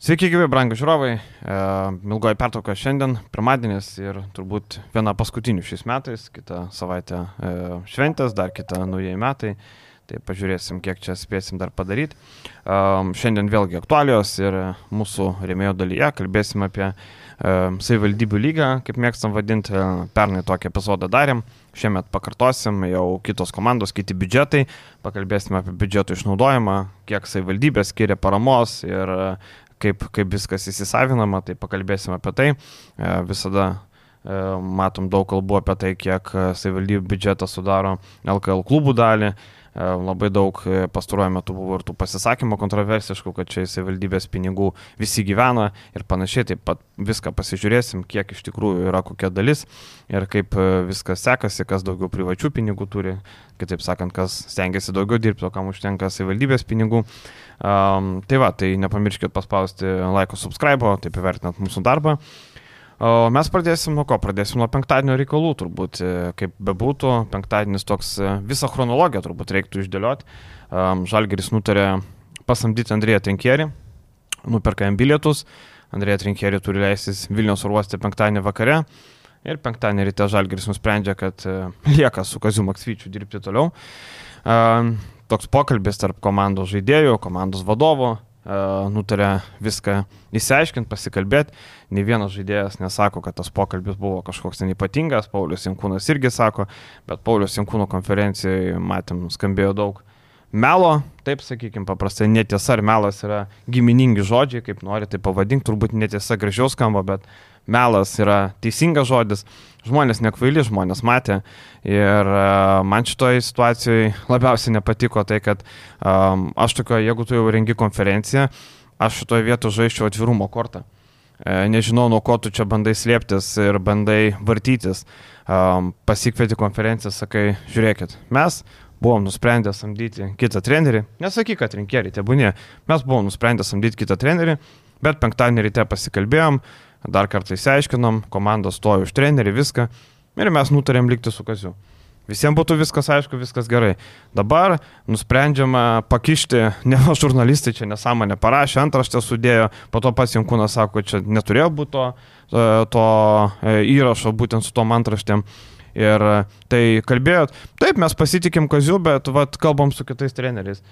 Sveiki, gyvi, brangų žiūrovai. E, ilgoji pertrauka šiandien, pirmadienis ir turbūt viena paskutinių šiais metais, kitą savaitę e, šventės, dar kitą naujieji metai. Tai pažiūrėsim, kiek čia spėsim dar padaryti. E, šiandien vėlgi aktualios ir mūsų rėmėjo dalyje kalbėsim apie e, savivaldybių lygą, kaip mėgstam vadinti. Pernai tokį epizodą darėm, šiemet pakartosim, jau kitos komandos, kiti biudžetai, pakalbėsime apie biudžeto išnaudojimą, kiek savivaldybės skiria paramos ir kaip, kaip viskas įsisavinama, tai pakalbėsim apie tai. E, visada e, matom daug kalbų apie tai, kiek savivaldybių biudžetas sudaro LKL klubų dalį. E, labai daug pastaruoju metu buvo ir tų pasisakymų kontroversiškų, kad čia savivaldybės pinigų visi gyvena ir panašiai. Taip pat viską pasižiūrėsim, kiek iš tikrųjų yra kokia dalis ir kaip viskas sekasi, kas daugiau privačių pinigų turi, kitaip sakant, kas stengiasi daugiau dirbti, o kam užtenka savivaldybės pinigų. Um, tai va, tai nepamirškit paspausti laiko subscribe, taip įvertinant mūsų darbą. O mes pradėsim nuo ko? Pradėsim nuo penktadienio reikalų, turbūt, e, kaip bebūtų, penktadienis toks e, visą chronologiją turbūt reiktų išdėlioti. Žalgeris nutarė pasamdyti Andrėją Trinkierį, nuperka jam bilietus, Andrėja Trinkierį turi leistis Vilniaus oruostė penktadienį vakare. Ir penktadienį ryte Žalgeris nusprendžia, kad uh, lieka su Kaziu Maksvyčiu dirbti toliau. Toks pokalbis tarp komandos žaidėjų, komandos vadovo, e, nutarė viską įsiaiškinti, pasikalbėti. Ne vienas žaidėjas nesako, kad tas pokalbis buvo kažkoks ten ypatingas, Paulius Jankūnas irgi sako, bet Paulius Jankūno konferencijoje matėm, skambėjo daug melo, taip sakykime, paprastai netiesa ar melas yra giminingi žodžiai, kaip nori tai pavadinti, turbūt netiesa gražiau skamba, bet melas yra teisingas žodis, žmonės nekvaili, žmonės matė. Ir uh, man šitoje situacijoje labiausiai nepatiko tai, kad um, aš tokio, jeigu tu jau rengi konferenciją, aš šitoje vietoje žaiščiau atvirumo kortą. E, nežinau, nuo ko tu čia bandai slėptis ir bandai vartytis. Um, pasikvieti konferenciją, sakai, žiūrėkit, mes buvom nusprendę samdyti kitą trenerį. Nesakyk, kad rinkėjai, tebūnė. Mes buvom nusprendę samdyti kitą trenerį, bet penktadienį ryte pasikalbėjom, uh, dar kartą įsiaiškinom, komandos stojo už trenerį, viską ir mes nutarėm likti su Kaziu. Visiems būtų viskas aišku, viskas gerai. Dabar nusprendžiama pakišti, ne žurnalistai čia nesąmonę parašė, antraštę sudėjo, po to pats Jankūnas sako, čia neturėjo būti to, e, to e, įrašo būtent su tom antraštėm. Ir e, tai kalbėjot, taip, mes pasitikim Kaziu, bet vat, kalbam su kitais treneriais.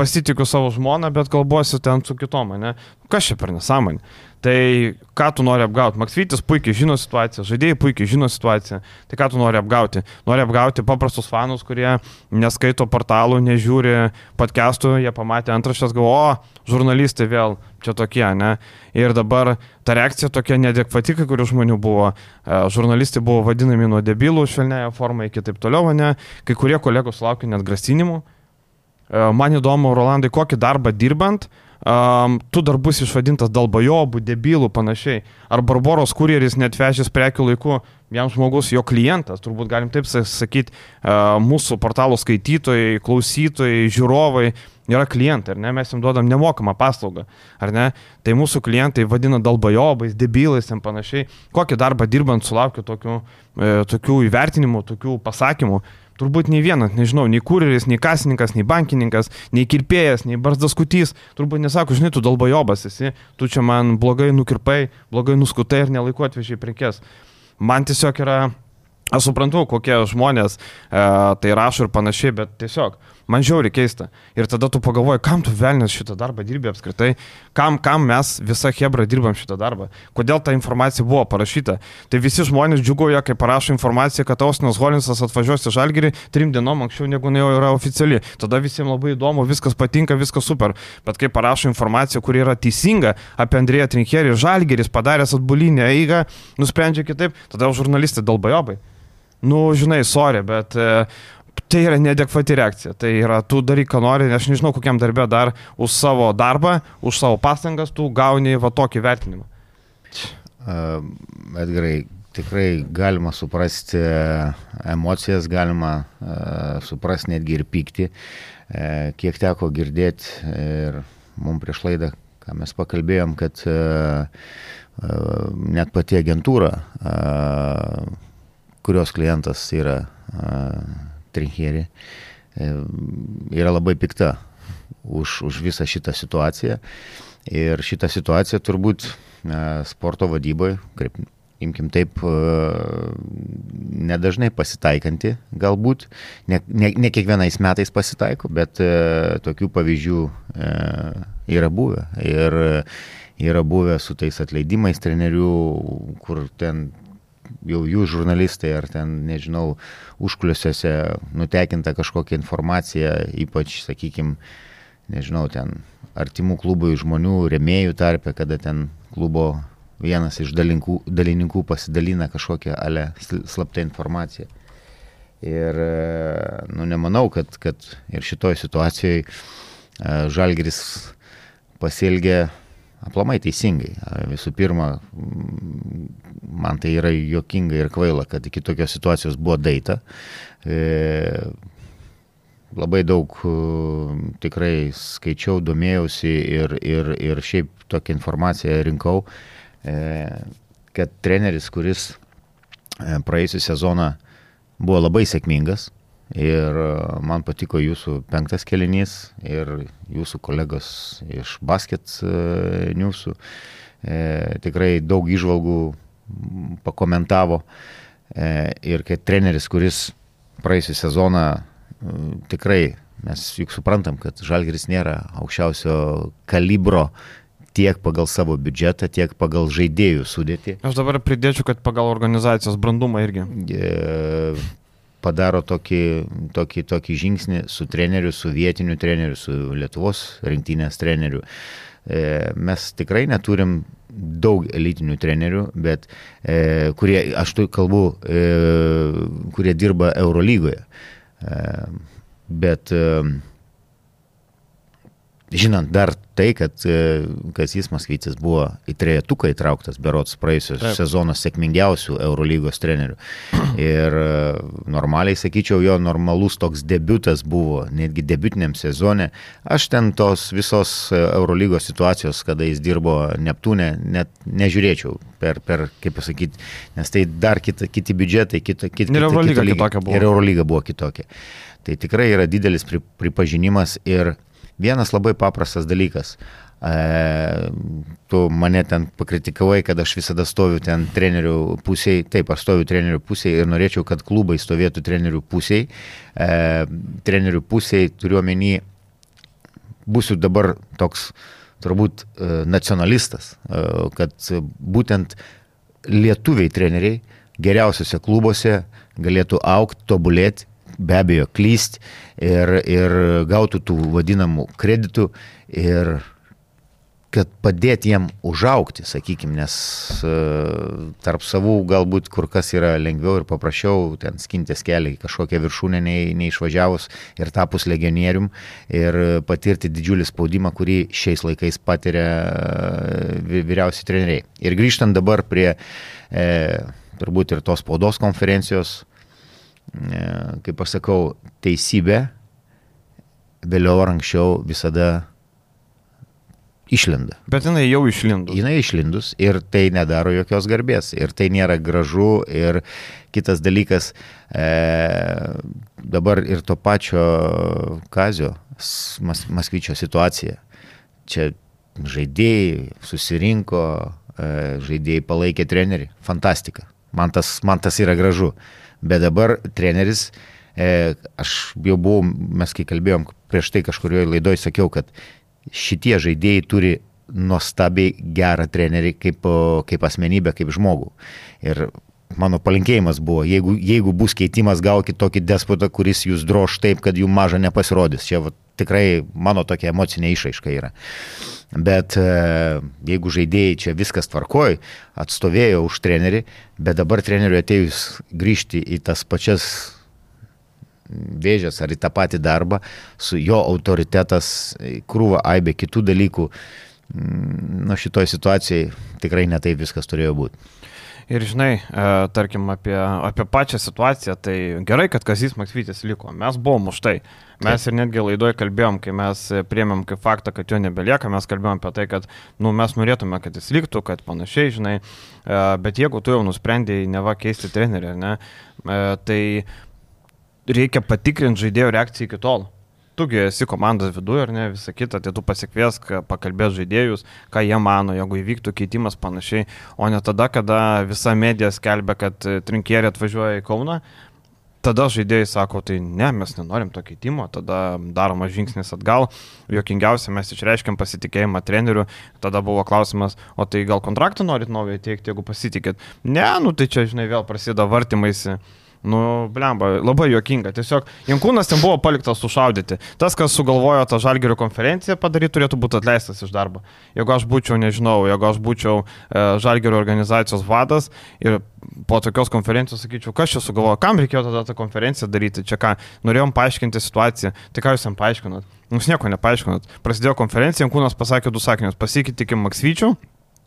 Pasitikiu savo žmoną, bet kalbuosi ten su kitom, ne? Kas čia per nesąmonė? Tai ką tu nori apgauti? Maksvytis puikiai žino situaciją, žaidėjai puikiai žino situaciją. Tai ką tu nori apgauti? Nori apgauti paprastus fanus, kurie neskaito portalų, nežiūri podcastų, jie pamatė antraštės, galvo, o, žurnalistai vėl čia tokie, ne? Ir dabar ta reakcija tokia nedekvati, kai kurių žmonių buvo. E, žurnalistai buvo vadinami nuo debilų švelnėje formai iki taip toliau, ne? Kai kurie kolegos laukia net grasinimų. E, man įdomu, Rolandai, kokį darbą dirbant, um, tu dar bus išvadintas dalbajobų, debilų panašiai. Ar Barbaros kurjeris net vežęs prekių laiku, jam žmogus, jo klientas, turbūt galim taip sakyti, uh, mūsų portalo skaitytojai, klausytojai, žiūrovai yra klientai, ar ne, mes jiems duodam nemokamą paslaugą, ar ne, tai mūsų klientai vadina dalbajobais, debilais ir panašiai. Kokį darbą dirbant sulaukiu tokių, e, tokių įvertinimų, tokių pasakymų. Turbūt nei vienas, nežinau, nei kurjeris, nei kasininkas, nei bankininkas, nei kirpėjas, nei barzdaskutys, turbūt nesako, žinai, tu dalbajobas esi, tu čia man blogai nukirpai, blogai nuskutai ir nelaiku atvežiai prekes. Man tiesiog yra Aš suprantu, kokie žmonės e, tai rašo ir panašiai, bet tiesiog man žiauri keista. Ir tada tu pagalvoji, kam tu velnės šitą darbą dirbi apskritai, kam, kam mes visą Hebrą dirbam šitą darbą, kodėl ta informacija buvo parašyta. Tai visi žmonės džiugoja, kai parašo informaciją, kad Ausnas Holinsas atvažiuos į Žalgirį trim dienom anksčiau negu jau yra oficiali. Tada visiems labai įdomu, viskas patinka, viskas super. Bet kai parašo informaciją, kuri yra teisinga apie Andrėją Trinkerį, Žalgiris padaręs atbulinę eigą, nusprendžia kitaip, tada žurnalistai dalbajobai nu, žinai, sorry, bet e, tai yra nedekvati reakcija. Tai yra, tu daryk, ką nori, aš nežinau, kokiam darbė dar už savo darbą, už savo pastangas tu gauni va tokį vertinimą. Uh, Edgarai, tikrai galima suprasti emocijas, galima uh, suprasti netgi ir pykti. Uh, kiek teko girdėti ir mums prieš laidą, ką mes pakalbėjom, kad net pati agentūra kurios klientas yra Trinkieri, e, yra labai pikta už, už visą šitą situaciją. Ir šitą situaciją turbūt sporto vadyboje, kaip imkim taip, nedažnai pasitaikanti, galbūt, ne, ne, ne kiekvienais metais pasitaiko, bet tokių pavyzdžių yra buvę. Ir yra buvę su tais atleidimais trenerių, kur ten jau jų žurnalistai ar ten, nežinau, užkliusiuose nutekinta kažkokia informacija, ypač, sakykime, nežinau, ten artimų klubui žmonių, remėjų tarpe, kada ten klubo vienas iš dalinkų, dalininkų pasidalina kažkokią ale slaptą informaciją. Ir, nu, nemanau, kad, kad ir šitoje situacijoje Žalgeris pasielgė aplamai teisingai. Visų pirma, man tai yra jokinga ir kvaila, kad iki tokios situacijos buvo daita. E, labai daug e, tikrai skaičiau, domėjausi ir, ir, ir šiaip tokią informaciją rinkau, e, kad treneris, kuris praėjusią sezoną buvo labai sėkmingas, Ir e, man patiko jūsų penktas kelinys ir jūsų kolegos iš basket e, newsų. E, tikrai daug išvalgų pakomentavo. E, ir kad treneris, kuris praėjusią sezoną tikrai, mes juk suprantam, kad Žalgeris nėra aukščiausio kalibro tiek pagal savo biudžetą, tiek pagal žaidėjų sudėtį. Aš dabar pridėčiau, kad pagal organizacijos brandumą irgi. E, padaro tokį, tokį, tokį žingsnį su treneriu, su vietiniu treneriu, su Lietuvos rinktinės treneriu. E, mes tikrai neturim daug elitinių trenerių, bet e, kurie, aš tu kalbu, e, kurie dirba Eurolygoje. E, bet e, žinant dar tai, kad e, Kazis Maskvytis buvo į trejetuką įtrauktas berots praėjusios Taip. sezono sėkmingiausių Eurolygos trenerių. Ir e, normaliai, sakyčiau, jo normalus toks debutas buvo, netgi debutiniam sezone. Aš ten tos visos e, Eurolygos situacijos, kada jis dirbo Neptūne, net nežiūrėčiau per, per kaip pasakyti, nes tai dar kita, kiti biudžetai, kita, kita, ir Eurolyga kitokia buvo. Ir Eurolyga buvo kitokia. Tai tikrai yra didelis pripažinimas ir Vienas labai paprastas dalykas. E, tu mane ten pakritikavai, kad aš visada stoviu ten trenerių pusėje. Taip, aš stoviu trenerių pusėje ir norėčiau, kad klubai stovėtų trenerių pusėje. E, trenerių pusėje turiu omeny, būsiu dabar toks turbūt e, nacionalistas, e, kad būtent lietuviai treneriai geriausiose klubuose galėtų aukti, tobulėti be abejo klyst ir, ir gautų tų vadinamų kreditų ir kad padėti jiem užaukti, sakykime, nes uh, tarp savų galbūt kur kas yra lengviau ir paprasčiau ten skintis kelią į kažkokią viršūnę nei, neišvažiavus ir tapus legionierium ir patirti didžiulį spaudimą, kurį šiais laikais patiria uh, vyriausi treneriai. Ir grįžtant dabar prie e, turbūt ir tos spaudos konferencijos, kaip aš sakau, teisybė vėliau ar anksčiau visada išlenda. Bet jinai jau išlindus. Jinai išlindus ir tai nedaro jokios garbės. Ir tai nėra gražu. Ir kitas dalykas, e, dabar ir to pačio Kazio Mas, Maskvyčio situacija. Čia žaidėjai susirinko, e, žaidėjai palaikė trenerį. Fantastika. Man tas, man tas yra gražu bet dabar treneris, e, aš jau buvau, mes kai kalbėjom prieš tai kažkurioje laidoje, sakiau, kad šitie žaidėjai turi nuostabiai gerą trenerį kaip, kaip asmenybę, kaip žmogų. Ir mano palinkėjimas buvo, jeigu, jeigu bus keitimas, gaukit tokį despotą, kuris jūs droš taip, kad jų maža nepasirodys. Čia va, tikrai mano tokia emocinė išaiška yra. Bet e, jeigu žaidėjai čia viskas tvarkoj, atstovėjo už trenerį, bet dabar treneriui atėjus grįžti į tas pačias vėžės ar į tą patį darbą, su jo autoritetas, krūva aibė kitų dalykų, nuo šitoj situacijai tikrai netai viskas turėjo būti. Ir žinai, e, tarkim, apie, apie pačią situaciją, tai gerai, kad Kazis Maksvytis liko. Mes buvom už tai. Mes ir netgi laidoje kalbėjom, kai mes priemėm kaip faktą, kad jo nebelieka, mes kalbėjom apie tai, kad nu, mes norėtume, kad jis liktų, kad panašiai, žinai. E, bet jeigu tu jau nusprendėjai neva keisti trenerį, ne, e, tai reikia patikrinti žaidėjo reakciją iki tol tugi esi komandos viduje ar ne, visą kitą, tai tu pasikviesk, pakalbės žaidėjus, ką jie mano, jeigu įvyktų keitimas panašiai, o ne tada, kada visa medija skelbia, kad trinkierė atvažiuoja į Kauną, tada žaidėjai sako, tai ne, mes nenorim to keitimo, tada daromas žingsnis atgal, jokingiausia, mes išreiškiam pasitikėjimą treneriu, tada buvo klausimas, o tai gal kontraktą norit naują teikti, jeigu pasitikėt. Ne, nu tai čia, žinai, vėl prasideda vartimaisi. Nu, blemba, labai juokinga. Tiesiog Jankūnas ten buvo paliktas sušaudyti. Tas, kas sugalvojo tą žalgerio konferenciją padaryti, turėtų būti atleistas iš darbo. Jeigu aš būčiau, nežinau, jeigu aš būčiau e, žalgerio organizacijos vadas ir po tokios konferencijos sakyčiau, kas čia sugalvojo, kam reikėjo tada tą konferenciją daryti, čia ką, norėjom paaiškinti situaciją, tai ką jūs jam paaiškinot? Mums nieko nepaaiškinot. Prasidėjo konferencija, Jankūnas pasakė du sakinius, pasitikėkim Maksvyčiu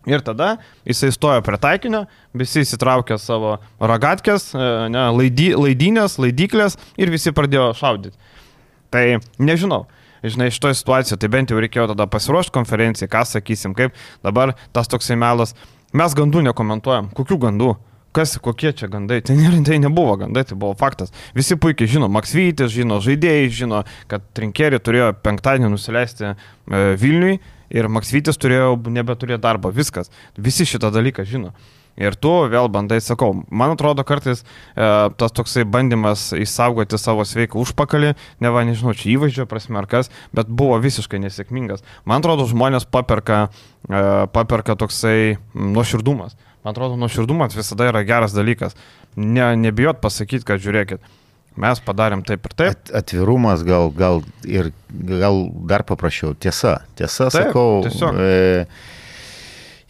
Ir tada jisai stojo prie taikinio, visi įsitraukė savo ragatkės, e, ne, laidy, laidynės, laidyklės ir visi pradėjo šaudyti. Tai nežinau. Žinai, šitoje situacijoje tai bent jau reikėjo tada pasiruošti konferencijai, ką sakysim, kaip dabar tas toksai melas. Mes gandų nekomentuojam. Kokių gandų? Kas, kokie čia gandai? Tai, nėra, tai nebuvo gandai, tai buvo faktas. Visi puikiai žino, Maksvytis žino, žaidėjai žino, kad Trinkerį turėjo penktadienį nusileisti e, Vilniui ir Maksvytis turėjo nebeturėti darbo, viskas. Visi šitą dalyką žino. Ir tu vėl bandai, sakau, man atrodo kartais e, tas toksai bandymas išsaugoti savo sveiką užpakalį, ne va, nežinau, čia įvaizdžio prasme ar kas, bet buvo visiškai nesėkmingas. Man atrodo, žmonės paperka, e, paperka toksai nuoširdumas. Man atrodo, nuoširdumas visada yra geras dalykas. Ne, nebijot pasakyti, kad žiūrėkit, Mes padarėm taip ir taip. At, atvirumas gal, gal ir gal dar paprasčiau. Tiesa, tiesa, taip, sakau. Tiesiog. E,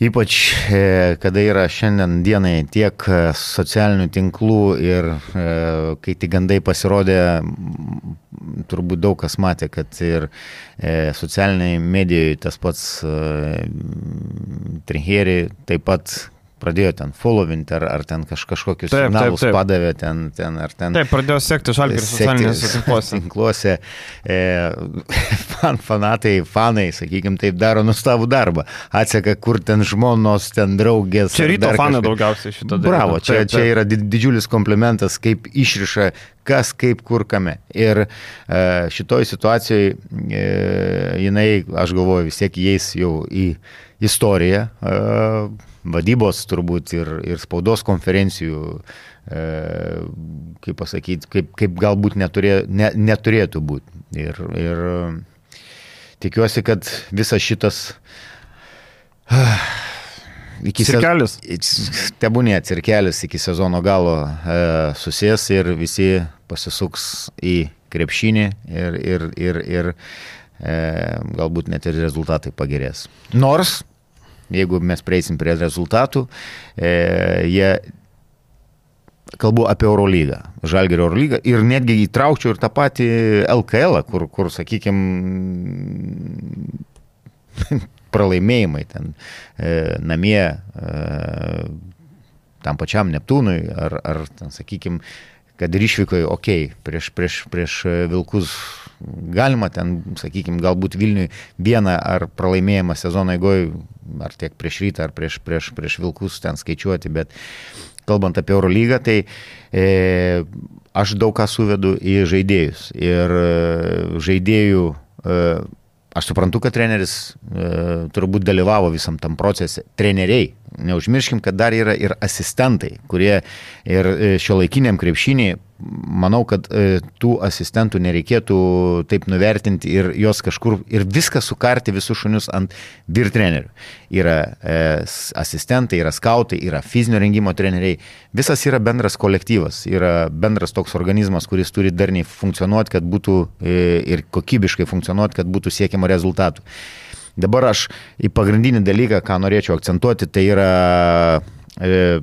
Ypač, e, kada yra šiandien dienai tiek socialinių tinklų ir e, kai tik gandai pasirodė, turbūt daug kas matė, kad ir e, socialiniai medijoje tas pats Trinheri taip pat pradėjo ten followinti ar, ar ten kaž, kažkokius taip, signalus taip, taip. padavė ten, ten ar ten. Taip, pradėjo sekti žalgirį socialinėse tinkluose. tinkluose. E, fan, fanatai, fanai, sakykime, taip daro nuostabų darbą. Atseka, kur ten žmonos, ten draugės. Čia ryto fanai kažkaip... daugiausiai šitą darą. Bravo, čia, taip, taip. čia yra didžiulis komplimentas, kaip išriša kas, kaip, kur, kame. Ir e, šitoj situacijoje e, jinai, aš galvoju, vis tiek įeis jau į istoriją. E, vadybos turbūt ir, ir spaudos konferencijų, e, kaip pasakyti, kaip, kaip galbūt neturė, ne, neturėtų būti. Ir, ir tikiuosi, kad visas šitas uh, iki cirkelis. Tebūnė cirkelis iki sezono galo e, susės ir visi pasisuks į krepšinį ir, ir, ir, ir e, galbūt net ir rezultatai pagerės. Nors jeigu mes prieisim prie rezultatų, e, jie kalbu apie Eurolygą, Žalgerio Eurolygą ir netgi įtraukčiau ir tą patį LKL, kur, kur sakykime, pralaimėjimai ten e, namie e, tam pačiam Neptūnui ar, ar sakykime, kad ir išvykoje, okei, okay, prieš, prieš, prieš Vilkus galima ten, sakykime, galbūt Vilniui vieną ar pralaimėjimą sezono eigoje, ar tiek prieš rytą, ar prieš, prieš, prieš Vilkus ten skaičiuoti, bet kalbant apie Eurolygą, tai e, aš daug ką suvedu į žaidėjus. Ir e, žaidėjų e, Aš suprantu, kad treneris e, turbūt dalyvavo visam tam procese. Treneriai, neužmirškim, kad dar yra ir asistentai, kurie ir e, šio laikiniam krepšiniai manau, kad e, tų asistentų nereikėtų taip nuvertinti ir jos kažkur ir viską sukarti visus šunius ant vyr trenerių. Yra e, asistentai, yra skautai, yra fizinio rengimo treneriai. Visas yra bendras kolektyvas, yra bendras toks organizmas, kuris turi darniai funkcionuoti, kad būtų ir kokybiškai funkcionuoti, kad būtų siekiama rezultatų. Dabar aš į pagrindinį dalyką, ką norėčiau akcentuoti, tai yra e,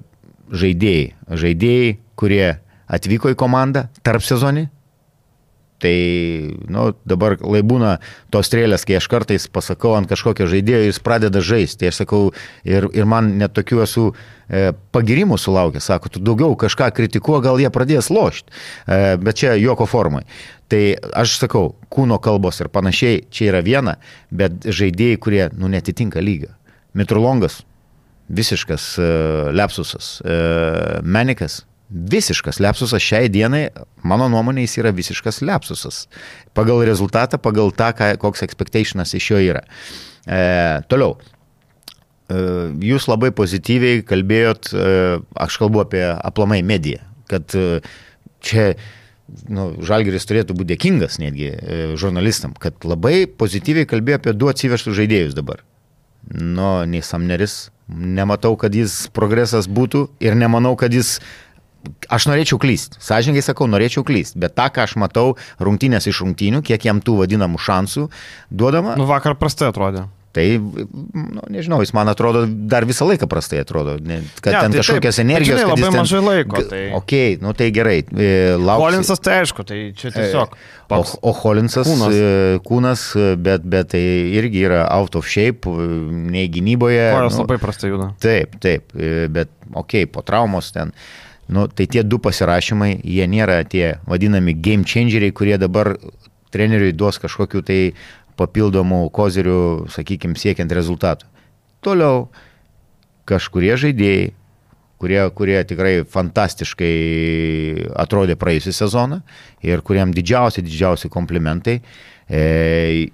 žaidėjai. Žaidėjai, kurie atvyko į komandą tarp sezonį. Tai, nu, dabar lai būna tos strėlės, kai aš kartais pasakau ant kažkokio žaidėjo jis pradeda žaisti. Tai aš sakau, ir, ir man net tokių esu e, pagirimų sulaukęs, sako, tu daugiau kažką kritikuo, gal jie pradės lošti. E, bet čia juoko formai. Tai aš sakau, kūno kalbos ir panašiai čia yra viena, bet žaidėjai, kurie, nu, netitinka lygio. Mitrolongas, visiškas e, lepsusas, e, Menikas, visiškas lepsusas šiai dienai, mano nuomonė, jis yra visiškas lepsusas. Pagal rezultatą, pagal tą, ką, koks expectationas iš jo yra. E, toliau. E, jūs labai pozityviai kalbėjot, e, aš kalbu apie aplamai mediją, kad e, čia nu, Žalgeris turėtų būti dėkingas netgi e, žurnalistam, kad labai pozityviai kalbėjo apie du atsivežtus žaidėjus dabar. Nu, nei Samneris, nematau, kad jis progresas būtų ir nemanau, kad jis Aš norėčiau klysti, sąžininkai sakau, norėčiau klysti, bet tą, ką aš matau rungtynės iš rungtynių, kiek jam tų vadinamų šansų duodama. Nu, vakar prastai atrodė. Tai, nu, nežinau, jis man atrodo, dar visą laiką prastai atrodo, ne, kad Ne, ten tai kažkokios taip, energijos. jis labai ten- mažai laiko, tai- Ok, nu tai gerai. e, Lauksiu. Holinsas tai aišku, tai čia tiesiog. O, o Holinsas kūnas. kūnas, kūnas bet, bet tai irgi yra out of shape, nei gynyboje. Kojos nu, labai prastai juda. Taip, taip, e, bet ok, po traumos ten. Nu, tai tie du pasirašymai, jie nėra tie vadinami game changeriai, kurie dabar treneriui duos kažkokiu tai papildomų kozerių, sakykime, siekiant rezultatų. Toliau kažkurie žaidėjai, kurie, kurie tikrai fantastiškai atrodė praėjusią sezoną ir kuriam didžiausi, didžiausi komplimentai, e,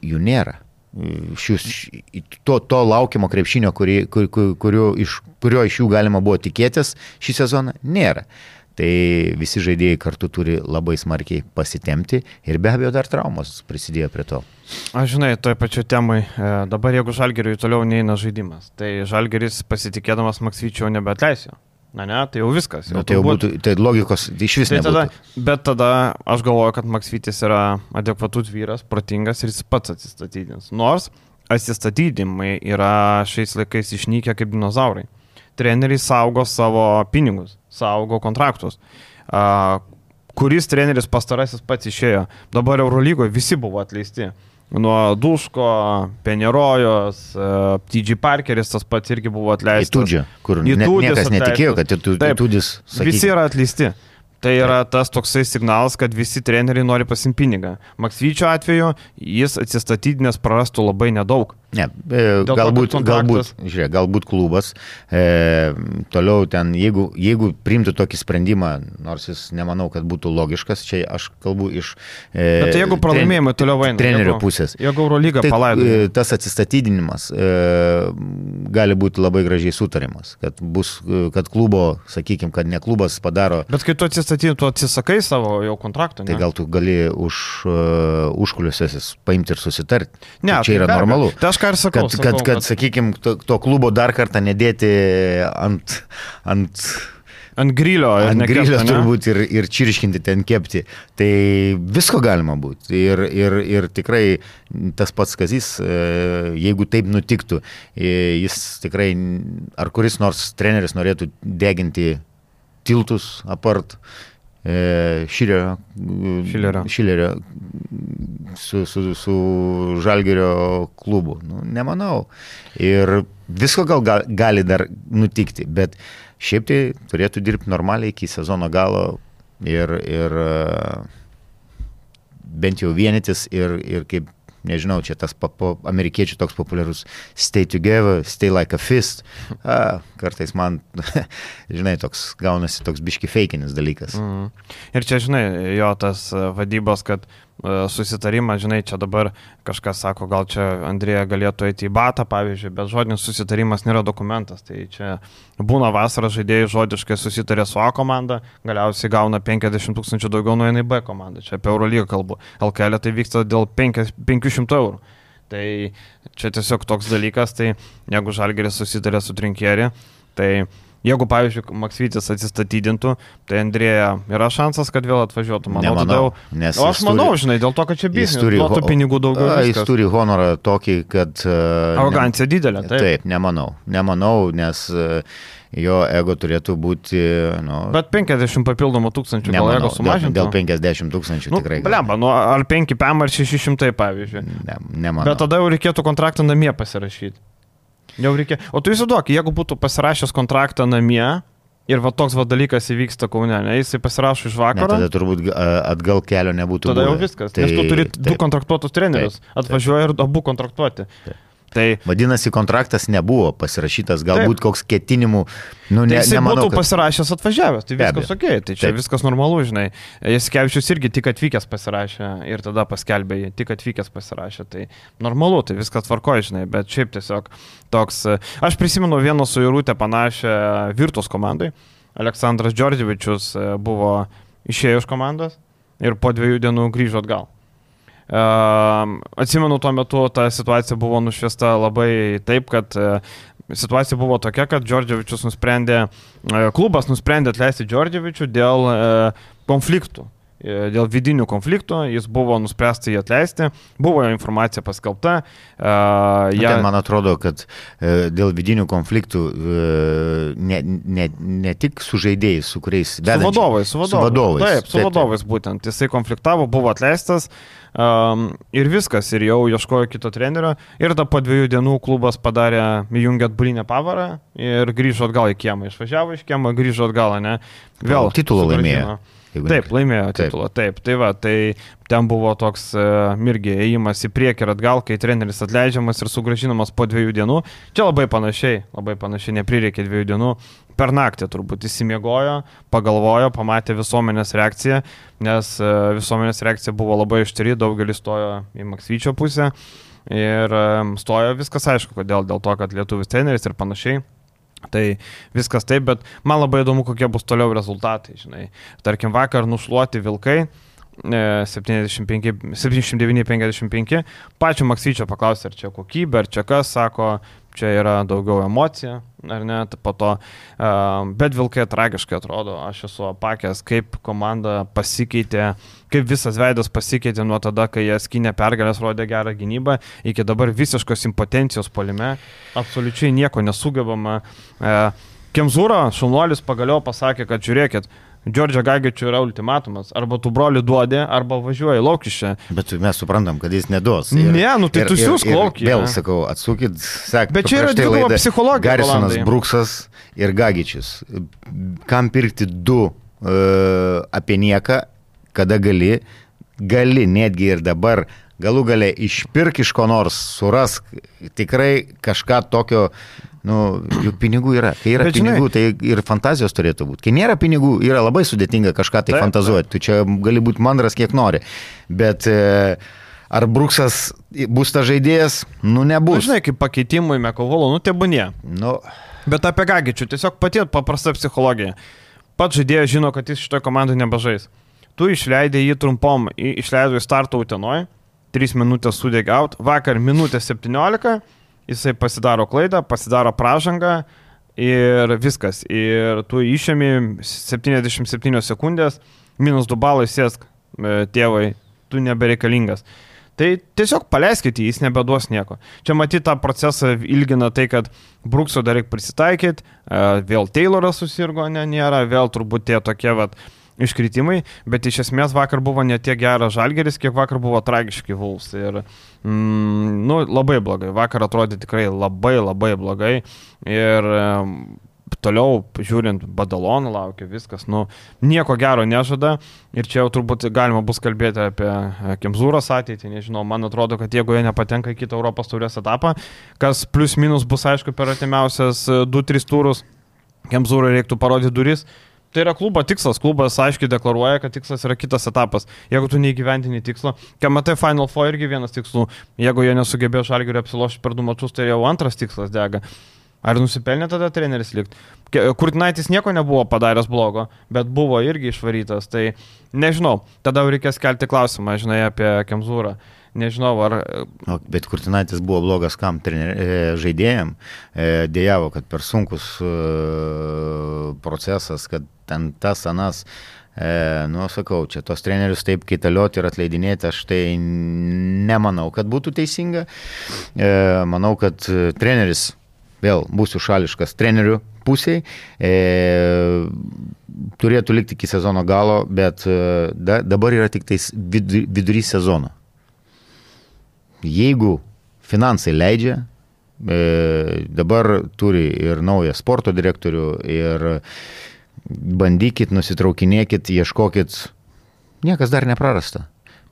jų nėra. Šius, to, to laukiamo krepšinio, kurį, kur, kur, kurio, iš, kurio iš jų galima buvo tikėtis šį sezoną, nėra. Tai visi žaidėjai kartu turi labai smarkiai pasitemti ir be abejo dar traumos prisidėjo prie to. Aš žinai, toj pačioj temai, e, dabar jeigu Žalgeriui toliau neina žaidimas, tai Žalgeris pasitikėdamas Maksvyčio nebeatleisio. Na ne, tai jau viskas. Nu, tai jau būtų, tai logikos iš vis Tai tada, nebūtų. bet tada aš galvoju, kad Maksvytis yra adekvatus vyras, protingas ir jis pats atsistatydins. Nors atsistatydimai yra šiais laikais išnykę kaip dinozaurai. Treneriai saugo savo pinigus, saugo kontraktus. A, kuris treneris pastarasis pats išėjo? Dabar Eurolygoje visi buvo atleisti. Nuo Duško, Penerojos, TG Parkeris tas pats irgi buvo atleistas. Įtūdžia, kur Įtūdis niekas netikėjo, kad įtūdis, Visi yra atleisti. Tai yra tas toksai signalas, kad visi treneriai nori pasimti pinigą. Maksvyčio atveju jis atsistatydinęs prarastų labai nedaug. Ne, e, galbūt, galbūt, žiūrėk, galbūt klubas e, toliau ten, jeigu, jeigu priimtų tokį sprendimą, nors jis nemanau, kad būtų logiškas, čia aš kalbu iš... E, Bet tai jeigu pralaimėjimai toliau eina. Trenerio jeigu- pusės. Jeigu Eurolyga Tai, palaido. e, tas atsistatydinimas e, gali būti labai gražiai sutarimas, kad, bus, e, kad klubo, sakykime, kad ne klubas padaro Bet kai tu atsistatydini, tu atsisakai savo jau kontrakto. Tai ne? gal tu gali už uh, užkuliuosius paimti ir susitarti. Ne, Tai čia yra be abejo. normalu. Tai aš ką ir sakau. Kad, kad, kad sakykime, to, to klubo dar kartą nedėti ant, ant, ant grilio. ant grilio ane? turbūt ir, ir čirškinti ten kepti. Tai visko galima būti. Ir, ir, ir tikrai tas pats kazys, e, jeigu taip nutiktų, e, jis tikrai, ar kuris nors treneris norėtų deginti tiltus apart Šilerio, Šilerio. Šilerio su, su, su Žalgerio klubu. Nu, nemanau. Ir visko gal, gal gali dar nutikti, bet šiaip tai turėtų dirbti normaliai iki sezono galo ir, ir e, bent jau vienytis ir, ir kaip nežinau, čia tas pa, po, amerikiečių toks populiarus stay together, stay like a fist. A, kartais man, žinai, toks gaunasi toks biški feikinis dalykas. Mhm. Ir čia, žinai, jo tas e, vadybos, kad e, susitarimas, žinai, čia dabar kažkas sako, gal čia Andrėja galėtų eiti į batą, pavyzdžiui, bet žodinis susitarimas nėra dokumentas. Tai čia būna vasarą žaidėjai žodiškai susitarė su A komanda, galiausiai gauna 50 tūkstančių daugiau nueina į B komandą. Čia apie Eurolygą kalbu. LKL tai vyksta dėl 5 500 eurų. Tai čia tiesiog toks dalykas, tai jeigu Žalgeris susitarė su Trinkierį, tai jeigu, pavyzdžiui, Maksytis atsistatydintų, tai Andrėja yra šansas, kad vėl atvažiuotų, manau, tada Nemanau, jau. nes O aš manau, turi- žinai, dėl to, kad čia biznis, turi, ho- pinigų daugiau. A, jis viskas. turi honorą tokį, kad... e, ne- Arogancija didelė, taip. Taip, nemanau. Nemanau, nes e, jo ego turėtų būti... Nu, Bet 50 papildomų tūkstančių gal nemanau, jeigu dėl, dėl 50 tūkstančių Nu, tikrai. blemba, nu, ar 5 PM ar 600, pavyzdžiui. Ne, nemanau. Bet tada jau reikėtų kontraktą namie pasirašyti. Jau reikia. O tu įsivaizduok, jeigu būtų pasirašęs kontraktą namie ir va toks va dalykas įvyksta Kaune, ne, jisai pasirašo iš Ne, vakaro. tada turbūt atgal kelio nebūtų. Tada jau buvę. viskas. Tai, nes tu turi du taip. kontraktuotus trenerius. Atvažiuoja ir abu kontraktuoti. Taip. Tai, Vadinasi, kontraktas nebuvo pasirašytas, galbūt Taip. koks ketinimų, nu, tai ne, jisai nemanau, būtų kad... pasirašęs atvažiavęs, tai viskas ok, tai čia Taip. viskas normalu, žinai. Jasikevičius irgi tik atvykęs pasirašė ir tada paskelbė jį, tik atvykęs pasirašė, tai normalu, tai viskas tvarkoja, žinai, bet šiaip tiesiog toks. Aš prisimenu vieną su Jūrūtė panašią Virtus komandai. Aleksandras Džordževičius e, buvo išėjo iš komandos ir po dviejų dienų grįžo atgal. Atsimenu, tuo metu ta situacija buvo nušviesta labai taip, kad e, situacija buvo tokia, kad Džordževičius nusprendė, e, klubas nusprendė atleisti Džordževičių dėl e, konfliktų. E, Dėl vidinių konfliktų jis buvo nuspręsta jį atleisti, buvo jo informacija paskelbta. e, Ja. ją- Ten, man atrodo, kad e, dėl vidinių konfliktų e, ne, ne, ne tik su žaidėjais, su kuriais Su vedančiais- vadovais, su vadovais. Su vadovais. Taip, su vadovais būtent. Jisai konfliktavo, buvo atleistas um, ir viskas, ir jau ieškojo kito trenerio. Ir tada po dviejų dienų klubas padarė, įjungė atbulinę pavarą ir grįžo atgal į kiemą. Išvažiavo iš kiemą, grįžo atgal, ne? Vėl. Titulą laimėjo. jeigu Taip, laimėjo Taip. titulą. Taip, tai va, tai ten buvo toks uh, irgi ėjimas į priekį ir atgal, kai treneris atleidžiamas ir sugražinamas po dviejų dienų. Čia labai panašiai, labai panašiai, neprireikė dviejų dienų. Per naktį turbūt įsimiegojo, pagalvojo, pamatė visuomenės reakciją, nes uh, visuomenės reakcija buvo labai ištri, daugelis stojo į Maksvyčio pusę. Ir um, stojo viskas aišku, kodėl, dėl to, kad lietuvis treneris ir panašiai. Tai viskas taip, bet man labai įdomu, kokie bus toliau rezultatai, žinai. Tarkim, vakar nušluoti vilkai. e, 75 79-55. Pačio Maksyčio paklausė, ar čia kokybė, ar čia kas, sako, čia yra daugiau emocija, ar ne, tai po to, uh, bet vilkai tragiškai atrodo, aš esu apakęs, kaip komanda pasikeitė, kaip visas veidas pasikeitė nuo tada, kai jie skinė pergalės, rodė gerą gynybą, iki dabar visiškos impotencijos polime, absoliučiai nieko nesugebama. Uh, Kemzūra, šaunuolis pagaliau pasakė, kad žiūrėkit, Džordžio Gagičių yra ultimatumas. Arba tu broli duodi, arba važiuoji laukišę. Bet mes suprantam, kad jis neduos. Ne, nu tai tu siūsk laukį, Vėl sakau, atsukit, sak. Bet čia yra dviguba psichologija, Garisonas, Rolandai. Bruksas ir Gagičius. Kam pirkti du uh, apie nieką, kada gali, gali netgi ir dabar galų gale išpirk iš ko nors, surask tikrai kažką tokio, nu, juk pinigų yra. Kai yra Bet žinai- pinigų, tai ir fantazijos turėtų būti. Kai nėra pinigų, yra labai sudėtinga kažką tai Taip, fantazuoti. Tu čia gali būti mandras kiek nori. Bet e, ar Bruksas bus ta žaidėjas? Nu, Nu, nebus. žinai, kaip pakeitimui Mekovolo, nu tebūnie. Nu, Bet apie Gagičių, tiesiog pati paprasta psichologija. Pats žaidėjas žino, kad jis šitoje komandoje nebežais. Tu išleidai jį trumpom, išleidai startą Utenoje, 3 minutės sudėg out, vakar minutė 17, jisai pasidaro klaidą, pasidaro pražangą ir viskas. Ir tu išėmi 77 sekundės, minus 2 balai sėsk, e, tėvai, tu nebereikalingas. Tai tiesiog paleiskite, jis nebeduos nieko. Čia matyti tą procesą ilgina tai, kad Brukso dar reikia prisitaikyti, e, vėl Tayloras susirgo, ne, nėra, vėl turbūt tie tokie vat, iškritimai, bet iš esmės vakar buvo ne tiek geras žalgeris, kiek vakar buvo tragiški Vuls. Ir, mm, nu, labai blogai. Vakar atrodė tikrai labai, labai blogai. Ir em, toliau, žiūrint, Badaloną laukia viskas, nu, nieko gero nežada. Ir čia jau turbūt galima bus kalbėti apie e, Kemzūros ateitį, nežinau, man atrodo, kad jeigu jie nepatenka į kitą Europos taurės etapą, kas plus minus bus aišku per artimiausias 2-3 turus, Kemzūrai reiktų parodyti duris. Tai yra klubo tikslas, klubas aiškiai deklaruoja, kad tikslas yra kitas etapas. Jeigu tu neįgyventini tikslo, matai Final Four irgi vienas tikslų, jeigu jie nesugebėjo žalgiui apsilošti per du mačius, tai jau antras tikslas dega. Ar nusipelnė tada treneris likti? Kurtinaitis nieko nebuvo padaręs blogo, bet buvo irgi išvarytas. Tai nežinau, tada jau reikės kelti klausimą, žinai, apie Kemzūrą. Nežinau, ar o, bet Kurtinaitis buvo blogas kam trener, e, žaidėjim. E, dėjavo, kad per sunkus e, procesas, kad ten tas anas. E, nu, sakau, čia tos trenerius taip kaitalioti ir atleidinėti, aš tai nemanau, kad būtų teisinga. E, manau, kad treneris, vėl būsiu šališkas trenerių pusiai, e, turėtų likti iki sezono galo, bet da, dabar yra tik tais vid, vidury sezono. Jeigu finansai leidžia, e, dabar turi ir naują sporto direktorių, ir bandykit, nusitraukinėkit, ieškokit, niekas dar neprarasta.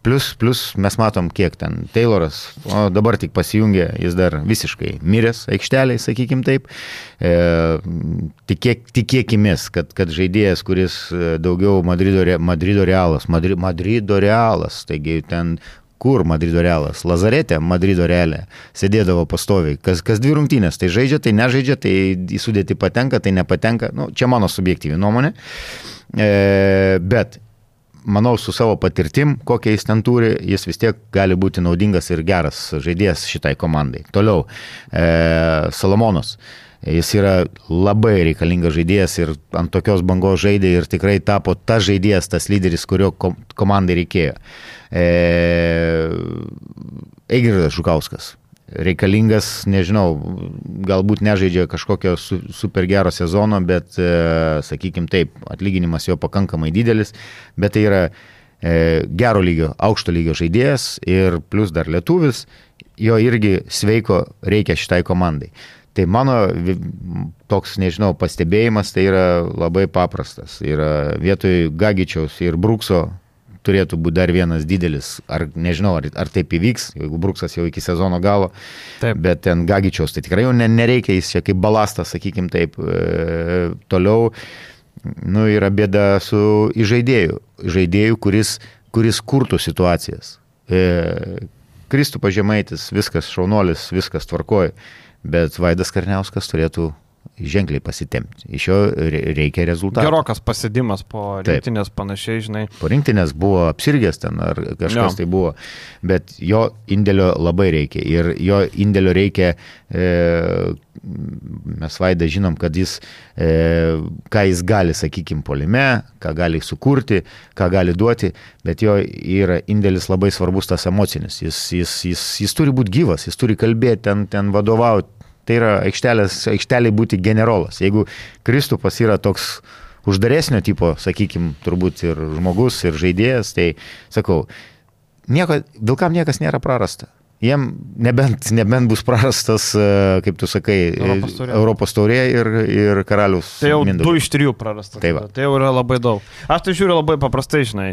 Plus, plus mes matom, kiek ten Tayloras, o dabar tik pasijungė, jis dar visiškai miręs aikšteliai, sakykim taip. E, tikėk, tikėkimės, kad, kad žaidėjas, kuris e, daugiau Madrido, Madrido realas, Madri, Madrido realas, taigi ten kur Madrido realas, Lazarete, Madrido realė, sėdėdavo pastoviai, kas, kas dvi rungtynės, tai žaidžia, tai nežaidžia, tai į sudėti patenka, tai nepatenka, nu, čia mano subjektyvi nuomonė, e, bet manau, su savo patirtim, kokią jis ten turi, jis vis tiek gali būti naudingas ir geras žaidėjas šitai komandai. Toliau, e, Salomonas. Jis yra labai reikalingas žaidėjas ir ant tokios bangos žaidė ir tikrai tapo ta žaidėjas, tas lyderis, kurio komandai reikėjo. E, Eigirdas Žukauskas. Reikalingas, nežinau, galbūt nežaidžia kažkokio su, super gero sezono, bet, e, sakykim taip, atlyginimas jo pakankamai didelis, bet tai yra e, gero lygio, aukšto lygio žaidėjas ir plus dar lietuvis, jo irgi sveiko reikia šitai komandai. Tai mano toks, nežinau, pastebėjimas tai yra labai paprastas. Yra vietoj Gagičiaus ir Brukso turėtų būti dar vienas didelis, ar nežinau, ar, ar taip įvyks, jeigu Bruksas jau iki sezono galo, taip. bet ten Gagičiaus, tai tikrai jau ne, nereikia, jis čia kaip balastas, sakykim taip, e, toliau, nu, yra bėda su žaidėju, žaidėju, kuris, kuris kurtų situacijas. E, Kristų pažemaitis, viskas šaunuolis, viskas tvarkoja, bet Vaidas Karniauskas turėtų ženkliai pasitemti. Iš jo reikia rezultatų. Gerokas pasėdimas po rinktinės Taip. panašiai, žinai. Po rinktinės buvo apsirgęs ten ar kažkas jo. tai buvo, bet jo indėlio labai reikia ir jo indėlio reikia, e, mes vaidą žinom, kad jis, e, ką jis gali, sakykime, polime, ką gali sukurti, ką gali duoti, bet jo yra indėlis labai svarbus tas emocinis. Jis, jis, jis, jis turi būti gyvas, jis turi kalbėti, ten, ten vadovauti Tai yra aikšteliai būti generolas. Jeigu Kristupas yra toks uždaresnio tipo, sakykime, turbūt ir žmogus, ir žaidėjas, tai sakau, nieko, vilkam niekas nėra prarasta. Jiem nebent, nebent bus prarastas, e, kaip tu sakai, Europos taurė, Europos taurė ir, ir karalius. Tai jau Mindaugas. du iš trijų prarastas. Tai, va. tai jau yra labai daug. Aš tai žiūriu labai paprastai, žinai,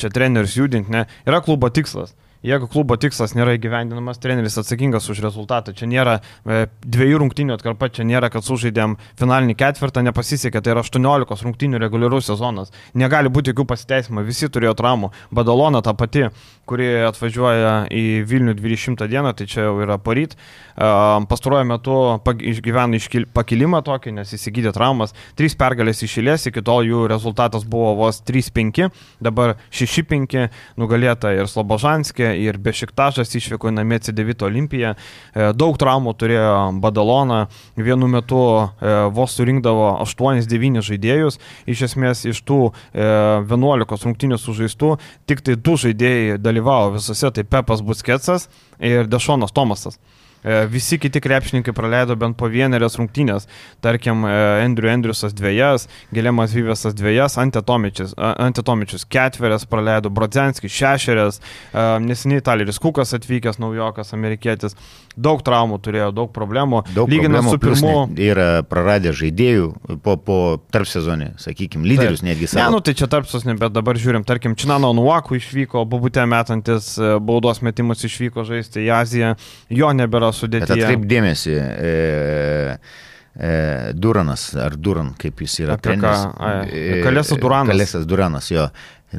čia trenerius judinti, ne, yra klubo tikslas. Jeigu klubo tikslas nėra įgyvendinamas, treneris atsakingas už rezultatą. Čia nėra e, dviejų rungtynių atkarpa, čia nėra, kad sužaidėm finalinį ketvirtą, nepasisekė, tai yra 18 rungtynių reguliarus sezonas. Negali būti jokių pasiteisimų, visi turėjo traumų. Badalona ta pati, kuri atvažiuoja į Vilnių 20 dieną, tai čia jau yra paryt. E, pastaruoju metu išgyvena iškil, pakilimą tokį, nes įsigydė traumas. Trys pergalės išėlės, iki tol jų rezultatas buvo vos 3-5, dabar 6-5, nugalėta ir Slobožanskė ir Bešiktažas išvyko į namie C9 Olimpiją. E, daug traumų turėjo Badalona, vienu metu e, vos surinkdavo 8-9 žaidėjus, iš esmės iš tų 11 e, rungtynių sužaistų tik tai du žaidėjai dalyvavo visose, tai Pepas Busketsas ir Dešonas Tomasas. E, visi kiti krepšininkai praleido bent po vienerias rungtynės. Tarkim, e, Andrew Andriusas dviejas, Gilėmas Vyvesas dviejas, Antetomičius ketverias praleido, Brodzenskis šešerias, e, neseniai Taleris Kukas atvykęs, naujokas, amerikietis. Daug traumų turėjo, daug problemų. Daug Lyginant problemų, su pirmu. Yra praradę žaidėjų po, po tarp sezonį, sakykime, lyderius Taip. netgi savo. Ne, nu tai čia tarp sezonį, bet dabar žiūrim, tarkim, Činano Nuaku išvyko, bubutė metantis baudos metimus išvyko žaisti į Aziją, jo nebėra. Bet atkreip dėmesį, e, e, Duranas, ar Duran, kaip jis yra. Treneris, e, Duranas. Kalesas Duranas, jo.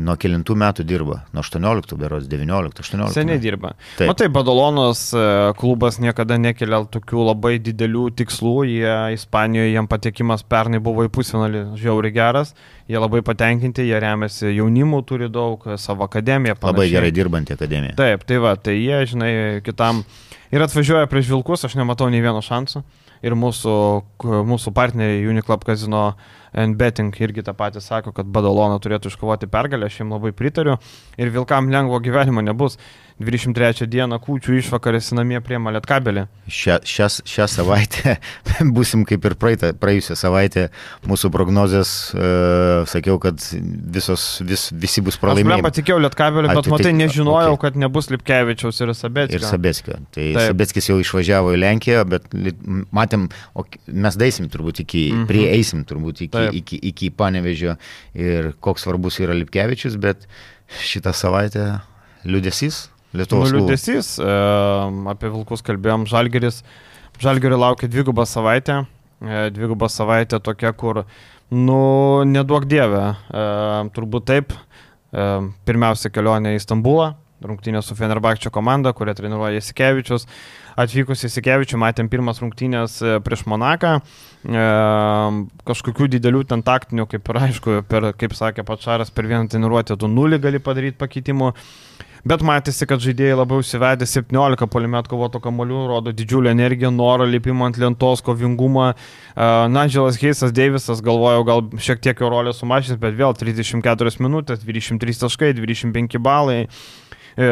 Nuo kilintų metų dirba? Nuo 18, beros 19, 18. Seniai dirba. Taip. Matai, Badalonos e, klubas niekada nekelia tokių labai didelių tikslų. Jie Ispanijoje, jam patekimas pernai buvo į pusfinalį žiauriai geras. Jie labai patenkinti, jie remiasi jaunimu, turi daug, savo akademiją. Panašiai. Labai gerai dirbanti akademija. Taip, tai va, tai jie, žinai, kitam ir atvažiuoja prieš Vilkus, aš nematau nei vieno šanso. Ir mūsų, mūsų partneriai Uniclub Casino N-Betting irgi tą patį sako, kad Badalona turėtų iškovoti pergalę, aš jam labai pritariu. Ir Vilkam lengvo gyvenimo nebus. 23 dieną kūčių išvakarėsi namie prie Maletkabelį. Šią, šią, šią savaitę busim kaip ir praeitą, praėjusią savaitę mūsų prognozės, e, sakiau, kad visos, vis, visi bus pralaimėjimai. Aš patikėjau Lietkabelį, bet tai, matai, nežinojau, okay. kad nebus Lipkevičiaus ir Sabetskio. Ir Sabetskio. Tai Taip. Sabetskis jau išvažiavo į Lenkiją, bet matėm, mes daisim turbūt iki, mm -hmm. prieisim turbūt iki, Taip. iki, iki Panevežio ir koks svarbus yra Lipkevičius, bet šitą savaitę liudesys Lietuvos Nu, liūdėsys, e, apie Vilkus kalbėjom, Žalgeris. Žalgerio laukia dvigubą savaitę. E, dvigubą savaitę tokia, kur, nu, neduok dievę, e, turbūt taip. E, pirmiausia kelionė į Stambulą, rungtynė su Fenerbakčio komanda, kurią treniruoja Jasikevičius. Atvykus į Jasikevičių matėm pirmas rungtynės e, prieš Monaką. E, kažkokių didelių ten taktinių, kaip ir aišku, per, kaip sakė Pačaras, per vieną treniruotę tu nulį gali padaryti pakeitimų. Bet matėsi, kad žaidėjai labiau įsivedė 17 polimet kovoto kamolių, rodo didžiulę energiją, norą lipimą ant lentos, kovingumą. Nandželas Heisas Deivisas galvojo, gal šiek tiek jo rolę sumažins, bet vėl 34 minutės, 23 taškai, 25 balai. Uh,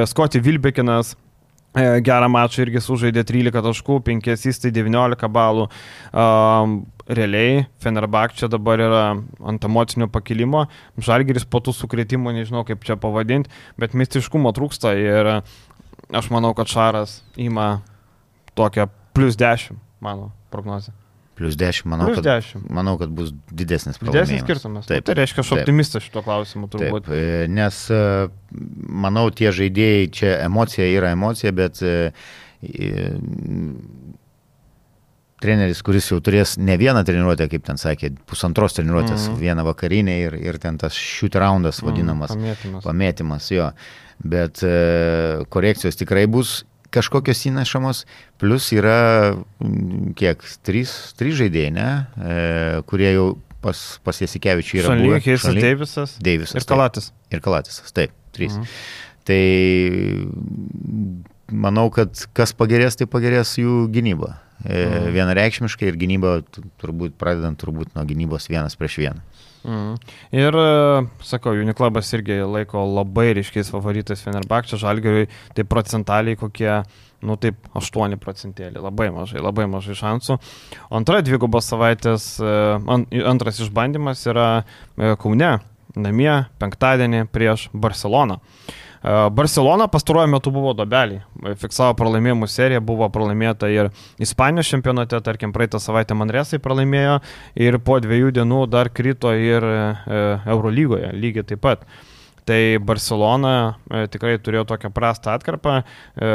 Scotty Vilbekinas e, gerą mačą irgi sužaidė 13 taškų, 5 asistai, 19 balų. Um, realiai Fenerbak čia dabar yra ant emocinio pakilimo, Žalgiris po tų sukretimų, nežinau kaip čia pavadinti, bet mistiškumo trūksta ir aš manau, kad Šaras ima tokią plus 10, mano prognozija. Plus 10, manau, Plus kad, 10. manau, kad bus didesnis Didesnis pralaimėjimas. skirtumas. Taip. Taip. Tai reiškia, aš optimistas šito klausimu turbūt. Taip, e, nes e, manau, tie žaidėjai, čia emocija yra emocija, bet e, treneris, kuris jau turės ne vieną treniruotę, kaip ten sakė, pusantros treniruotės, Mhm. mm. vieną vakarinę ir, ir ten tas shoot roundas vadinamas, mm, Pamėtymas. pamėtymas jo. Bet e, korekcijos tikrai bus kažkokios įnešamos, plus yra kiek, trys, trys žaidėjai, ne, e, kurie jau pas, pas Jasikevičių yra Šalyje. Keisas Deivisas Deivisas. ir taip. Kalatis. Ir Kalatisas, taip, trys. Mhm. Tai manau, kad kas pagerės, tai pagerės jų gynyba. E, Mhm. vienareikšmiškai ir gynyba, tu- turbūt pradedant turbūt nuo gynybos vienas prieš vieną. Mm. Ir, e, sakau, Uniklubas irgi laiko labai ryškiais favoritais Fenerbakčio žalgeriui, tai procentaliai kokie, nu taip, 8 procentėlį, labai mažai, labai mažai šansų. Antra dvigubos savaitės, e, an, antras išbandymas yra e, Kaune, namie, penktadienį prieš Barceloną. E, Barcelona pastaruoju metu buvo dobelį, fiksavo pralaimėjimų seriją, buvo pralaimėta ir Ispanijos čempionate, tarkim, praeitą savaitę Manresai pralaimėjo ir po dviejų dienų dar krito ir Eurolygoje, lygiai taip pat. Tai Barcelona e, tikrai turėjo tokią prastą atkarpą, e,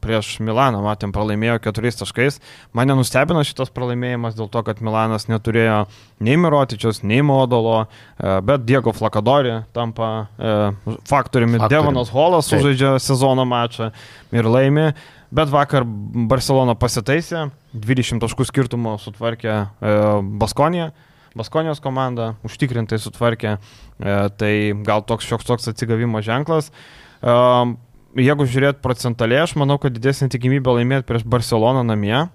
prieš Milaną matėm pralaimėjo keturiais taškais. Mane nustebino šitas pralaimėjimas dėl to, kad Milanas neturėjo nei Mirotičius, nei Modolo, e, bet Diego Flakadori tampa faktoriumi. Faktoriumi. Devonas Holas sužaidžia sezono mačą ir laimi. Bet vakar Barcelona pasitaisė, 20 taškų skirtumo sutvarkė Baskonija. Baskonijos komanda užtikrintai sutvarkė, e, tai gal toks šioks toks atsigavimo ženklas. E, jeigu žiūrėt procentaliai, aš manau, kad didesnė tikimybė laimėti prieš Barceloną namie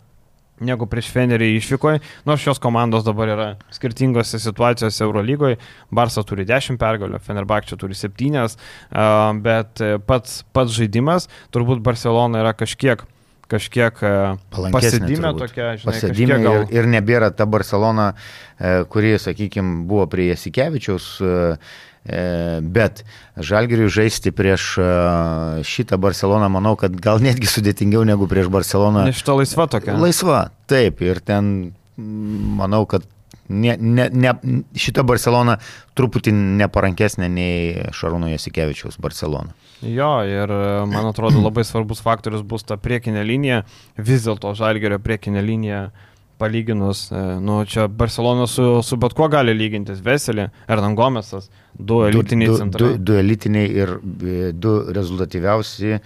negu prieš Fenerį išvykoje, nors šios komandos dabar yra skirtingose situacijose Eurolygoje. Barça turi 10 pergalių, Fenerbakčia turi 7, bet e, pats, pats žaidimas, turbūt Barcelona yra kažkiek, kažkiek e, turbūt. tokia, žinai, kažkiek gal... ir, ir nebėra ta Barcelona, e, kuri, sakykime, buvo prie Jasikevičiaus, e, bet Žalgiriui žaisti prieš šitą Barceloną, manau, kad gal netgi sudėtingiau negu prieš Barceloną. Ne šita laisva tokia. Laisva, taip, ir ten manau, kad ne, ne, ne, šita Barcelona truputį neparankesnė nei Šarūno Jasikevičiaus Barcelona. Jo, ir e, man atrodo labai svarbus faktorius bus ta priekinė linija. Vis dėlto Žalgerio priekinė linija palyginus, e, nu čia Barcelona su, su bet kuo gali lygintis. Veselį, Erdan Gomesas, du elitiniai du, du, centrai. du elitiniai ir e, du rezultatyviausi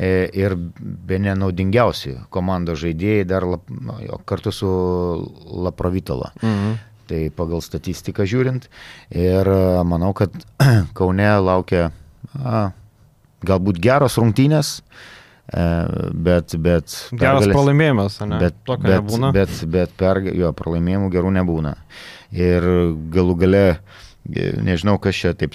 ir be nenaudingiausi komandos žaidėjai dar lap, nu, jo, kartu su Laprovitola. Mhm. Tai pagal statistiką žiūrint. Ir e, manau, kad Kaune laukia a, galbūt geros rungtynės, e, bet... bet Geras pergalės- pralaimėjimas, ne? Bet, Tokio bet, nebūna. bet, bet per, jo, pralaimėjimų gerų nebūna. Ir galų gale, e, nežinau, kas čia taip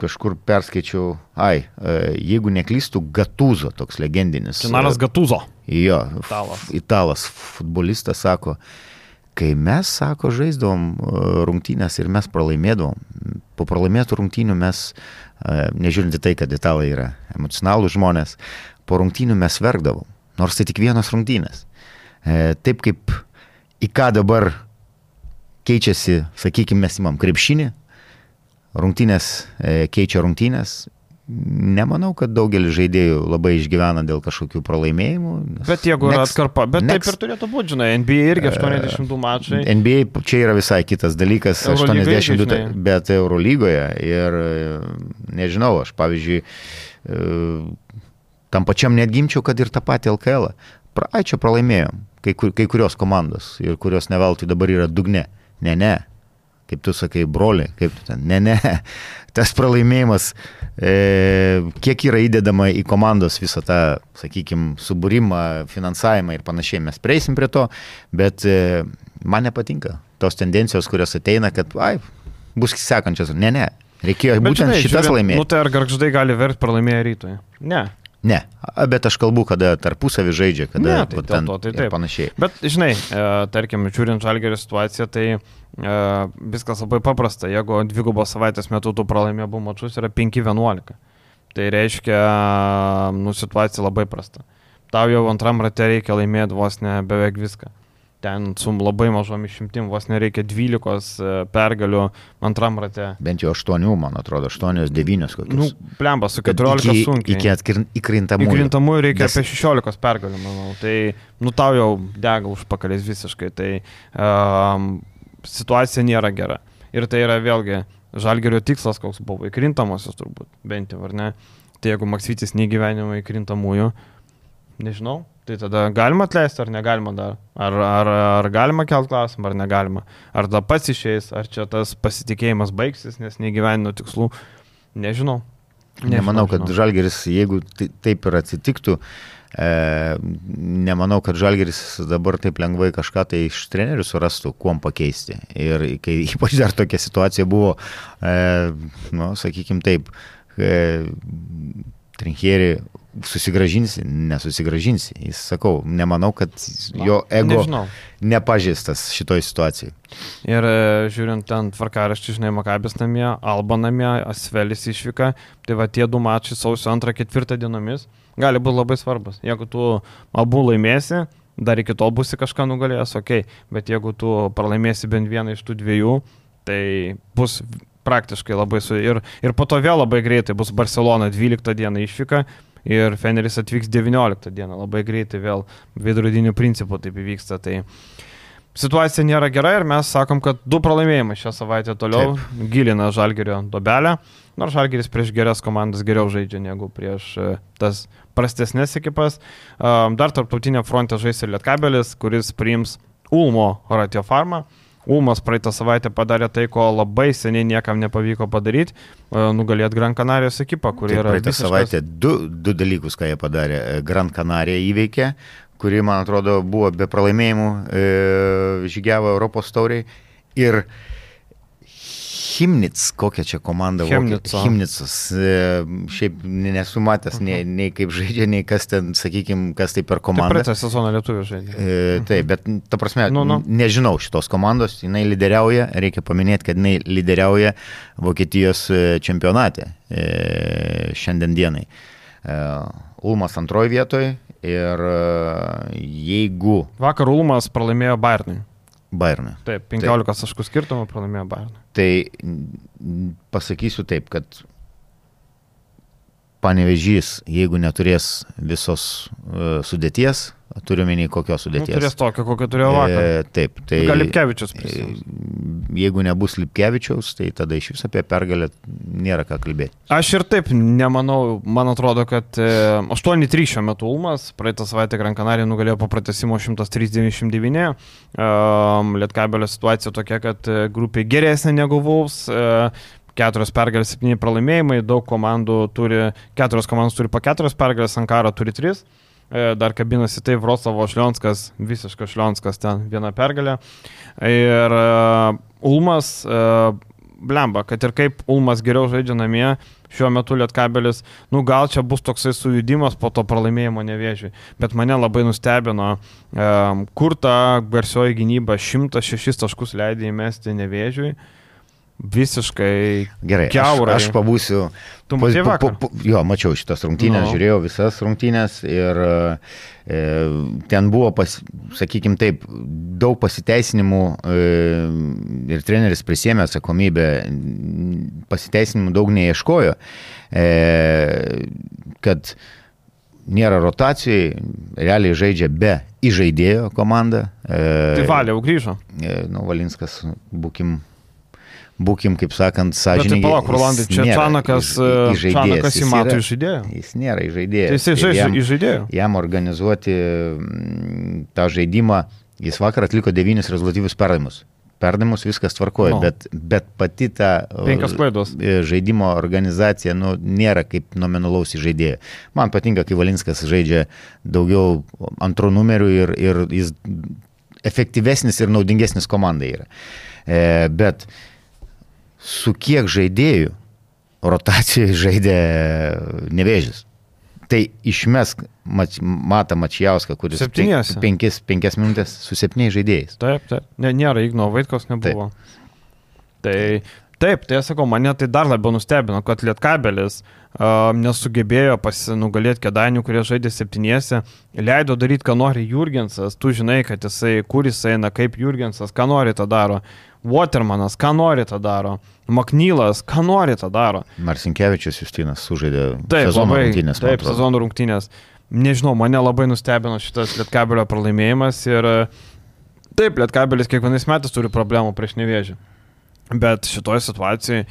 kažkur perskaičiau, ai, e, jeigu neklystų, Gatūzo toks legendinis. Gatuzo. e, Jo, Italas. italas, futbolistas sako, kai mes, sako, žaisdavom e, rungtynės ir mes pralaimėdavom, po pralaimėtų rungtynių mes, nežiūrint į tai, kad italai yra emocionalūs žmonės, po rungtynių mes verkdavom, nors tai tik vienos rungtynės. Taip kaip į ką dabar keičiasi, sakykime, mes imam krepšinį, rungtynės e, keičia rungtynės, nemanau, kad daugelis žaidėjų labai išgyvena dėl kažkokių pralaimėjimų. Bet jeigu yra atkarpa, bet next, taip ir turėtų būti, žinai, NBA irgi 82 mačai. NBA čia yra visai kitas dalykas, Eurolyga 82, irgi, bet Eurolygoje ir nežinau, aš pavyzdžiui, tam pačiam net gimčiau, kad ir tą patį LKL. Ai, čia pralaimėjom, kai, kur, kai kurios komandos ir kurios neveltui dabar yra dugne. Ne, ne, kaip tu sakai, broli, kaip tu ten. Ne, ne, tas pralaimėjimas, e, kiek yra įdedama į komandos visą tą, sakykime, subūrimą, finansavimą ir panašiai, mes prieisim prie to, bet e, man nepatinka tos tendencijos, kurios ateina, kad, ai, bus sekančios. Ne, ne, reikėjo bet, būtent žinai, šitas laimėti. Nu tai ar garždai gali verti pralaimėję rytoj? Ne. Ne, bet aš kalbu, kada tarpusavį žaidžia, kada ne, tai ten to, tai taip. panašiai. Bet, žinai, e, tarkim, žiūrint žalgerio situaciją, tai e, viskas labai paprasta. Jeigu dvigubos savaitės metu tu pralaimė abu mačius, yra 5-11. Tai reiškia, nu, situacija labai prasta. Tau jau antram rate reikia laimėti vos ne beveik viską ten su labai mažom išimtim, vos nereikia 12 e, pergalių antram rate. Bent jau 8, man atrodo, 8-9 kokius. Nu, plemba, su 14 iki, sunkiai. Iki atkir, įkrintamųjų. Įkrintamųjų reikia Des... apie 16 pergalių, manau. Tai, nu, tau jau dega užpakalės visiškai. Tai um, situacija nėra gera. Ir tai yra vėlgi žalgerio tikslas, koks buvo įkrintamosios turbūt, bent jau, ar ne. Tai jeigu Maksytis neįgyvenimo įkrintamųjų, nežinau, Tai tada galima atleisti ar negalima dar? Ar, ar, ar galima kelt klausimą, ar negalima? Ar tada pats išeis, ar čia tas pasitikėjimas baigsis, nes negyvenino tikslų? Nežinau. Nežinau Nemanau, kad žinau. Žalgeris, jeigu taip ir atsitiktų, e, nemanau, kad Žalgeris dabar taip lengvai kažką tai iš trenerių surastų, kuom pakeisti. Ir kai ypač dar tokia situacija buvo, e, nu, sakykime taip, e, Trinkieri susigražinsi, nesusigražinsi. Jis sakau, nemanau, kad jo ego Nežinau. nepažįstas šitoj situacijai. Ir e, žiūrint ten tvarkaraštį, žinai, Makabės namie, Alba namie, Asvelis išvyka, tai va tie du mačai sausio antrą, ketvirtą dienomis gali būti labai svarbus. Jeigu tu abu laimėsi, dar iki tol būsi kažką nugalėjęs, ok, bet jeigu tu pralaimėsi bent vieną iš tų dviejų, tai bus praktiškai labai su... Ir, ir po to vėl labai greitai bus Barcelona 12 dieną išvyka ir Feneris atvyks 19 dieną, labai greitai vėl veidrodinių principų taip įvyksta. Tai situacija nėra gera ir mes sakom, kad du pralaimėjimai šią savaitę toliau taip. gilina Žalgerio dobelę, nors Žalgeris prieš geras komandas geriau žaidžia negu prieš e, tas prastesnės ekipas. Dar tarptautinė fronte žais ir Lietkabelis, kuris priims Ulmo Ratio Farmą. Ulmas praeitą savaitę padarė tai, ko labai seniai niekam nepavyko padaryti, e, nugalėti Gran Canarijos ekipą, kuri yra... Praeitą visiškas... savaitę du, du dalykus, ką jie padarė. E, Gran Canarija įveikė, kuri, man atrodo, buvo be pralaimėjimų, e, žygiavo Europos tauriai. Ir e, Himnits, kokia čia komanda Himnico. Himnicas. E, šiaip nesu matęs uh -huh. nei, nei kaip žaidžia, nei kas ten, sakykime, kas tai per komandą. Praeitą sezoną lietuvių žaidė. E, taip, bet ta prasme, nu, nu. nežinau šitos komandos, jinai lyderiauja, reikia paminėti, kad jinai lyderiauja Vokietijos e, čempionate e, šiandien dienai. E, Ulmas antroji vietoje ir e, jeigu... Vakar Ulmas pralaimėjo Bayernui. Bayernui. Taip, 15 taip. taškų skirtumą pralaimėjo Bayernui. Tai pasakysiu taip, kad panevežys, jeigu neturės visos uh, sudėties, Turiu menį kokios nu, sudėties. Nu, turės tokią, kokią turėjo vakar. E, taip, tai. Gal Lipkevičius prisims. E, jeigu nebus Lipkevičiaus, tai tada iš vis apie pergalę nėra ką kalbėti. Aš ir taip nemanau, man atrodo, kad e, 8-3 šiuo metu Ulmas, praeitą savaitę Gran Canaria nugalėjo po pratesimo 103-99. E, Lietkabelio situacija tokia, kad e, grupė geresnė negu Vulfs. E, keturios pergalės, septyni pralaimėjimai, daug komandų turi, keturios komandos turi po keturias pergalės, Ankara turi tris. E, dar kabinasi tai Vroclavo Šlionskas, visiškas Šlionskas ten viena pergalė. Ir uh, Ulmas, uh, blemba, kad ir kaip Ulmas geriau žaidžia namie, šiuo metu Lietkabelis, nu gal čia bus toksai sujudimas po to pralaimėjimo nevėžiui. Bet mane labai nustebino, kur ta garsioji gynyba 106 taškus leidė įmesti nevėžiui. Visiškai Gerai, Kiaurai. aš, aš pabūsiu. Tu matei po- vakar? po- po- Jo, mačiau šitas rungtynės, Nu. žiūrėjau visas rungtynės ir e, ten buvo, pas, sakykime taip, daug pasiteisinimų e, ir treneris prisėmė atsakomybę, pasiteisinimų daug neieškojo, e, kad nėra rotacijai, realiai žaidžia be įžaidėjo komanda. E, Tai valė, jau grįžo. E, Nu, Valinskas, būkim, būkim kaip sakant, tai sąžininkai. palauk, Rolandai, čia Čanakas, e, Čanakas įmato iš žaidėjo. Jis nėra įžaidėjas. Tai jisai Ir žaidžia jam, žaidėjo. jam organizuoti mm, tą žaidimą, jis vakar atliko devynis rezultatyvius perdavimus. Perdavimus viskas tvarkoja, Nu. bet, bet pati ta e, e, žaidimo organizacija nu, nėra kaip nominalaus įžaidėjo. Man patinka, kai Valinskas žaidžia daugiau antrų numerių ir, ir jis efektyvesnis ir naudingesnis komandai yra. E, bet su kiek žaidėjų rotacijoje žaidė nevėžis. Tai išmesk mač, Matą Mačiauską, kuris Septyniese. pen- penkis, penkias minutės su septyniais žaidėjais. Taip, taip. Ne, nėra Igno Vaitkos, nebuvo. Tai taip, tai aš sakau, mane tai dar labiau nustebino, kad Lietkabelis uh, nesugebėjo pasinugalėti kedainių, kurie žaidė septyniese, leido daryti, ką nori Jurgensas, tu žinai, kad jisai, kur jis eina, kaip Jurgensas, ką nori tą daro. Watermanas, ką nori tą daro. Maknylas, ką nori tą daro. Marsinkievičius Justinas sužaidė Taip, sezono labai, rungtynės. Taip, sezono rungtynės. Nežinau, mane labai nustebino šitas Lietkabelio pralaimėjimas ir taip, Lietkabelis kiekvienais metais turi problemų prieš nevėžį. Bet šitoje situacijoje,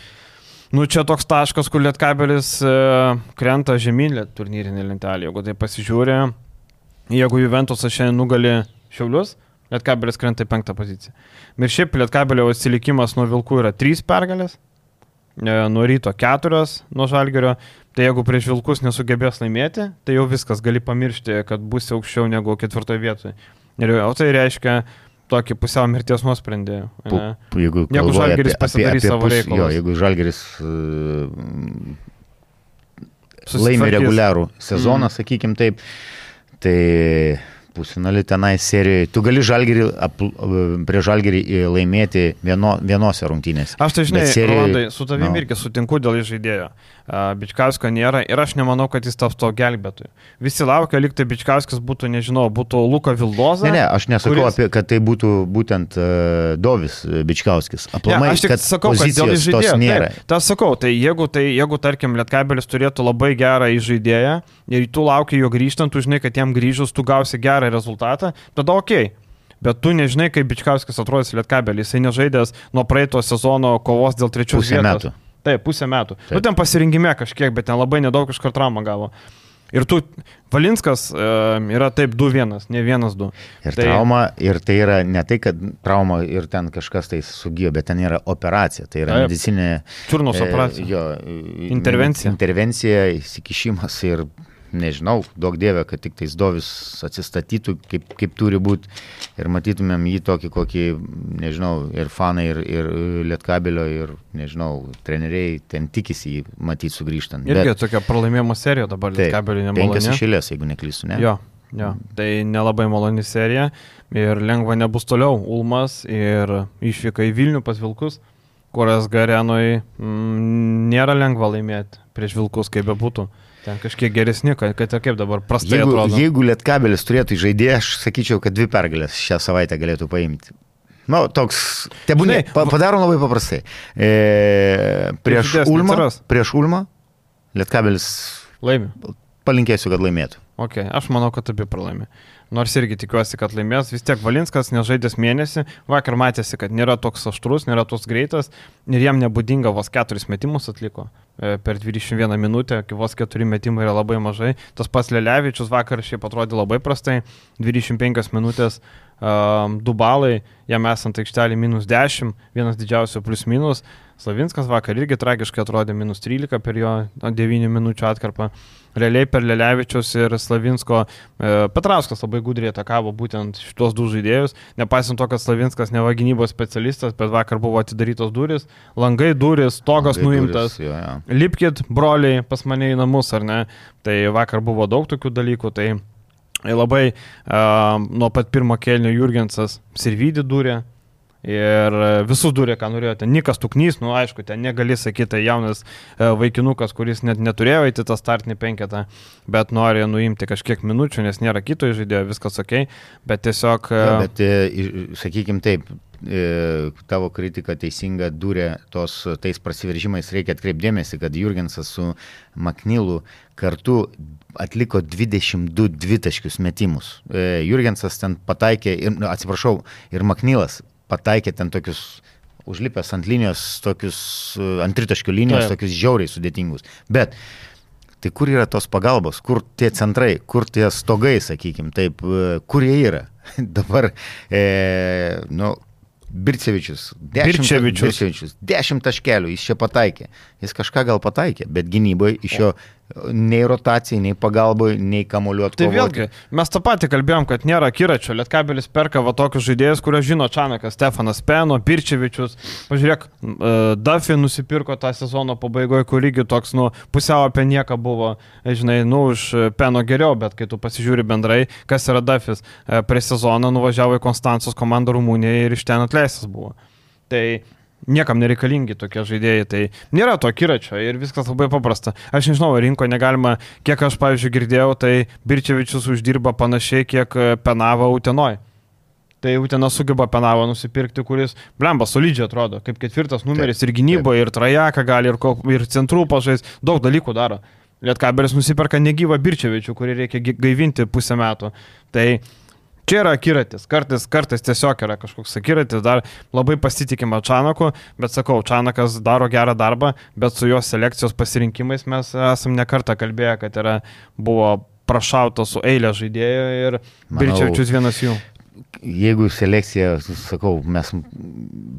nu čia toks taškas, kur Lietkabelis e, krenta žemyn turnyrinį lentelį. Jeigu tai pasižiūrė, jeigu Juventusas šiandien nugali Šiaulius, Lietkabelis krenta į penktą poziciją. Ir šiaip Lietkabelio atsilikimas nuo Vilkų yra trys pergalės, e, nuo ryto keturios, nuo Žalgerio. Tai jeigu prieš Vilkus nesugebės laimėti, tai jau viskas gali pamiršti, kad bus aukščiau negu ketvirtoje vietoje. Ir o tai reiškia tokį pusiau mirties nuosprendį. Pu- Jeigu, Jeigu galvoji Žalgiris apie- apie- pasidarys savo. Jo, jeigu Žalgeris uh, laimi Susitvarkys. reguliarų sezoną, mm. sakykim taip, tai pusinalį tenai serijoje. Tu gali žalgerį, apl- prie žalgerį laimėti vieno, vienose rungtynėse. Aš tai žinai, Bet serijoj- Rolandai, su tavimi nu. irgi sutinku dėl žaidėjo. Bičkausko nėra ir aš nemanau, kad jis taps to gelbėtoju. Visi laukia, lyg tai Bičkauskas būtų, nežinau, būtų Luka Vildoza. Ne, ne, aš nesakau, kuris- apie, kad tai būtų būtent uh, Dovis Bičkauskis. Aplamai, ne, aš tik kad sakau, kad dėl žaidėjo. nėra. Taip, tas sakau, tai jeigu, tai jeigu tarkim, Lietkabelis turėtų labai gerą įžaidėją ir tu lauki jo grįžtant, tu žinai, kad jam grįžus tu gausi gerą rezultatą, tada ok. Bet tu nežinai, kaip Bičkauskis atrodys Lietkabelį. Jisai nežaidęs nuo praeito sezono kovos dėl trečios vietos. metų. Taip, pusę metų. Taip. Nu, ten pasirinkime kažkiek, bet ten labai nedaug kažkur traumą gavo. Ir tu, Valinskas e, yra taip 2-1, ne 1-2. Ir Tai- trauma, ir tai yra ne tai, kad trauma ir ten kažkas tai sugijo, bet ten yra operacija. Tai yra Taip. medicinė Čiurnos e, operacija. Jo, e, Intervencija. Intervencija, įsikišimas ir nežinau, daug dievė, kad tik tais Dovis atsistatytų, kaip, kaip turi būti ir matytumėm jį tokį, kokį, nežinau, ir fanai, ir, ir Lietkabelio, ir, nežinau, treneriai ten tikisi jį matyti sugrįžtant. Irgi tokia pralaimėjimo serija dabar taip, Lietkabeliui penkias nemaloni. išėlės, jeigu neklystu, ne? Jo, jo, tai nelabai maloni serija ir lengva nebus toliau. Ulmas ir išvyka į Vilnių pas Vilkus, kurias Garenui mm, nėra lengva laimėti prieš Vilkus, kaip bebūtų. Ten kažkiek geresni, kad, kad ir kaip dabar prastai Jeigu, atrodo. jeigu Lietkabelis turėtų žaidėją, aš sakyčiau, kad dvi pergalės šią savaitę galėtų paimti. Na, nu, toks, tebūnė, Žinai, pa, padarom labai paprastai. E, prieš, Ulmą, prieš Ulmą Lietkabelis Laimi. palinkėsiu, kad laimėtų. Ok, aš manau, kad abi pralaimi. Nors irgi tikiuosi, kad laimės. Vis tiek Valinskas nežaidęs mėnesį. Vakar matėsi, kad nėra toks aštrus, nėra toks greitas. Ir jam nebūdinga vos keturis metimus atliko e, per 21 minutę. Kai vos keturi metimai yra labai mažai. Tas pats Lelevičius vakar šiaip atrodė labai prastai. 25 minutės. Um, du balai, jam esant aikštelį minus 10, vienas didžiausių plus minus. Slavinskas vakar irgi tragiškai atrodė minus 13 per jo na, 9 minučių atkarpą. Realiai per Lelevičius ir Slavinsko e, Petrauskas labai gudriai atakavo būtent šitos du žaidėjus. Nepaisant to, kad Slavinskas neva gynybos specialistas, bet vakar buvo atidarytos duris, langai duris, togas Tai nuimtas. duris, Jo, jo. Lipkit, broliai, pas mane į namus, ar ne? Tai vakar buvo daug tokių dalykų, tai labai uh, nuo pat pirmo kelnio Jurgensas Sirvidį durė, Ir visus durė, ką norėjo. Ten Nikas Tuknys, nu aišku, ten negali sakyti, tai jaunas e, vaikinukas, kuris net neturėjo įti tą startinį penketą, bet nori nuimti kažkiek minučių, nes nėra kito žaidėjo, viskas ok, bet tiesiog... E, ja, bet, sakykime taip, tavo kritika teisinga durė tos tais prasiveržimais, reikia atkreipdėmėsi, kad Jurgensas su Maknilu kartu atliko 22 dvitaškius metimus. Jurgensas ten pataikė, ir, nu, atsiprašau, ir Maknilas pataikė ten tokius užlipęs ant linijos, tokius ant tritaškio linijos, Taip. tokius žiauriai sudėtingus. Bet tai kur yra tos pagalbos, kur tie centrai, kur tie stogai, sakykim, taip, kur jie yra? Dabar, e, nu, Bircevičius. Bircevičius. Bircevičius. Dešimt taškelių jis čia pataikė. Jis kažką gal pataikė, bet gynyboje iš jo nei rotacijai, nei pagalbai, nei kamuoliuoti. Tai vėlgi, mes tą patį kalbėjom, kad nėra kiračio. Lietkabelis perka va tokius žaidėjus, kuriuos žino Čanakas, Stefanas Peno, Birčevičius. Pažiūrėk, uh, Duffy nusipirko tą sezono pabaigoje, kur lygi toks, nu, pusiau apie nieką buvo, žinai, nu, už Peno geriau, bet kai tu pasižiūri bendrai, kas yra Duffys, uh, prie sezono nuvažiavo į Konstancijos komandą Rumunijoje ir iš ten atleistas buvo. Tai niekam nereikalingi tokie žaidėjai, tai nėra to kiračio ir viskas labai paprasta. Aš nežinau, rinko negalima, kiek aš, pavyzdžiui, girdėjau, tai Birčevičius uždirba panašiai, kiek e, penavo Utenoj. Tai Utena sugeba penavo nusipirkti, kuris, blemba, solidžiai atrodo, kaip ketvirtas numeris taip, ir gynyboje, ir trajeką gali, ir, ir centrų pažais, daug dalykų daro. Lietkabelis nusiperka negyvą Birčevičių, kurį reikia gaivinti pusę metų. Tai Čia yra akiratis, kartais, kartais tiesiog yra kažkoks akiratis, dar labai pasitikima Čanaku, bet sakau, Čanakas daro gerą darbą, bet su jo selekcijos pasirinkimais mes esam nekartą kalbėję, kad yra, buvo prašauta su eilė žaidėjų ir Birčiavičius vienas jų. Jeigu selekcija, sakau, mes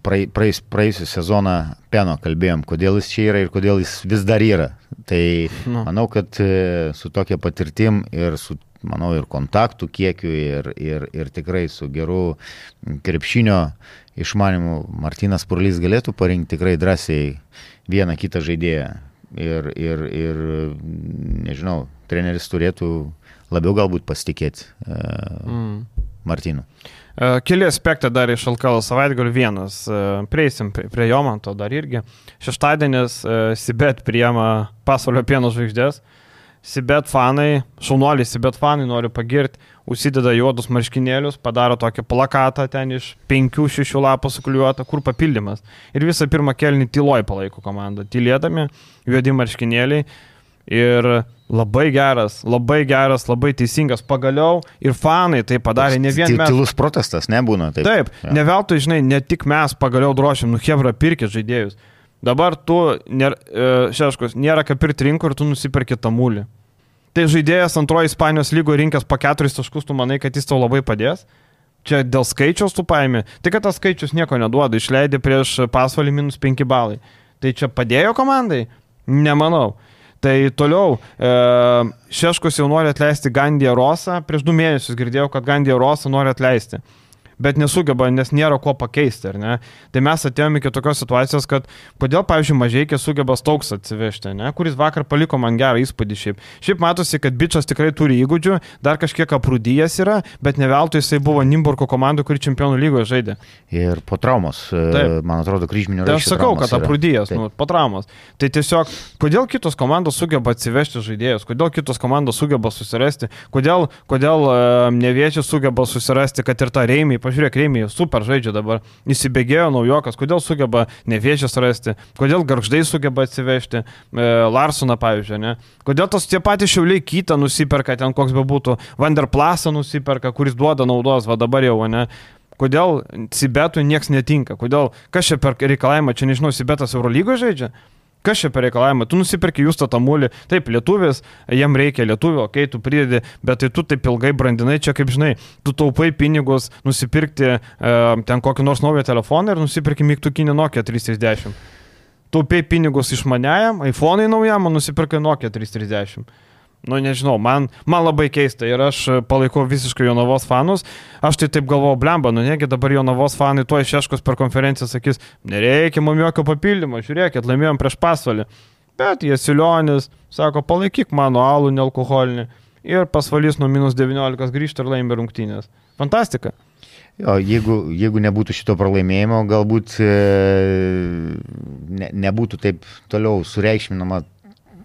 praeis, praėjusią sezoną Peno kalbėjom, kodėl jis čia yra ir kodėl jis vis dar yra. Tai nu. manau, kad e, su tokia patirtim ir su manau, ir kontaktų kiekiu, ir, ir, ir tikrai su geru krepšinio išmanimu Martinas Purlys galėtų parinkti tikrai drąsiai vieną kitą žaidėją. Ir, ir, ir nežinau, treneris turėtų labiau galbūt pasitikėti uh, mm. Martinu. Uh, keli aspektai dar iš Alkalo savaitgalių. Vienas, uh, prieisim prie, jo, man to dar irgi. Šeštadienis uh, Sibet priema pasaulio pieno žvaigždės. Sibet fanai, šaunuoliai Sibet fanai noriu pagirti, užsideda juodus marškinėlius, padaro tokį plakatą ten iš penkių, šešių lapų sukliuotą, kur papildymas. Ir visą pirmą kelnį tyloj palaiko komandą. Tylėdami, juodi marškinėliai. Ir labai geras, labai geras, labai teisingas. Pagaliau ir fanai tai padarė ne vien mes. Tylus protestas nebūna. Taip, taip ja. ne veltui, žinai, ne tik mes pagaliau drošim, nu Hebra pirkė žaidėjus. Dabar tu, nėra, e, šeškus, nėra ką pirkti rinkų ir tu nusipirki tamulį. Tai žaidėjas antroji Ispanijos lygo rinkęs po keturis taškus, tu manai, kad jis tau labai padės? Čia dėl skaičiaus tu paėmė. Tai kad tas skaičius nieko neduoda, išleidė prieš pasvalį minus 5 balai. Tai čia padėjo komandai? Nemanau. Tai toliau, e, Šeškus jau nori atleisti Gandija Rosą, prieš du mėnesius girdėjau, kad Gandija Rosą nori atleisti bet nesugeba, nes nėra ko pakeisti, ar ne? Tai mes atėjome iki tokios situacijos, kad kodėl, pavyzdžiui, mažieikė sugeba stauks atsivežti, ne? kuris vakar paliko man gerą įspūdį šiaip. Šiaip matosi, kad bičias tikrai turi įgūdžių, dar kažkiek aprūdyjas yra, bet ne veltui jisai buvo Nimburko komandų, kuri čempionų lygoje žaidė. Ir po traumos, e, Taip. man atrodo, kryžminio ryšio. Tai aš sakau, kad aprūdyjas, nu, po traumos. Tai tiesiog, kodėl kitos komandos sugeba atsivežti žaidėjus, kodėl kitos komandos sugeba susirasti, kodėl, kodėl uh, neviečiai sugeba susirasti, kad ir tą Reimį, pažiūrėk, Reimiai super žaidžia dabar, įsibėgėjo naujokas, kodėl sugeba neviežės rasti, kodėl garždai sugeba atsivežti, e, Larsoną pavyzdžiui, ne? Kodėl tos tie patys šiauliai kitą nusiperka, ten koks be būtų, Vanderplasą nusiperka, kuris duoda naudos, va dabar jau, ne? Kodėl Sibetui nieks netinka, kodėl, kas čia per reikalavimą, čia nežinau, Sibetas Eurolygoje žaidžia? Kas čia per reikalavimą? Tu nusipirki jūs tą tamulį, taip, lietuvis, jam reikia lietuvio, kai tu pridedi, bet tai tu taip ilgai brandinai, čia kaip žinai, tu taupai pinigus nusipirkti e, ten kokį nors naują telefoną ir nusipirki mygtukinį Nokia 330. Taupai pinigus išmaniajam, iPhone'ai naujam, nusipirkai Nokia 330 nu nežinau, man, man labai keista ir aš palaikau visiškai Jonavos fanus. Aš tai taip galvoju, blemba, nu negi dabar Jonavos fanai tuo išeškus per konferenciją sakys, nereikia mums jokio papildymo, žiūrėkit, laimėjom prieš pasvalį. Bet Jesilionis sako, palaikyk mano alų nealkoholinį ir pasvalys nuo minus 19 grįžti ir laimė rungtynės. Fantastika. Jo, jeigu, jeigu nebūtų šito pralaimėjimo, galbūt e, ne, nebūtų taip toliau sureikšminama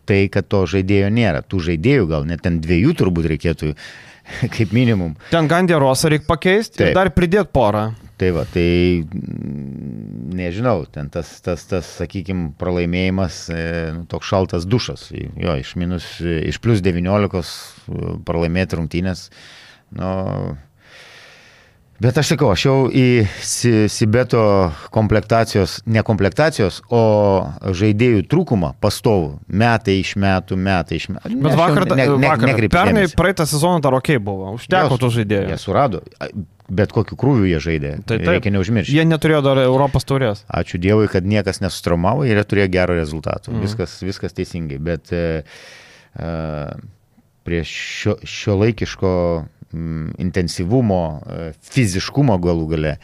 tai, kad to žaidėjo nėra. Tų žaidėjų gal net ten dviejų turbūt reikėtų kaip minimum. Ten Gandierosą reikia pakeisti ir Taip. dar pridėti porą. Tai va, tai mm, nežinau, ten tas, tas, tas sakykime, pralaimėjimas, e, nu, toks šaltas dušas. Jo, iš, minus, iš plus 19 e, pralaimėti rungtynės. Nu, bet aš sakau, aš jau į Si- Sibeto komplektacijos, ne komplektacijos, o žaidėjų trūkumą pastovų. Metai iš metų, metai iš metų. Bet vakar, ne, ne, vakar nekreipiu pernai praeitą sezoną dar ok buvo. Užteko tų žaidėjų. Jie surado, bet kokiu krūviu jie žaidė. Tai taip. Reikia neužmiršti. Jie neturėjo dar Europos taurės. Ačiū Dievui, kad niekas nesustraumavo ir jie turėjo gerų rezultatų. Mm. Viskas, viskas teisingai. Bet e, prie šio, šio laikiško intensyvumo, e, fiziškumo galų gale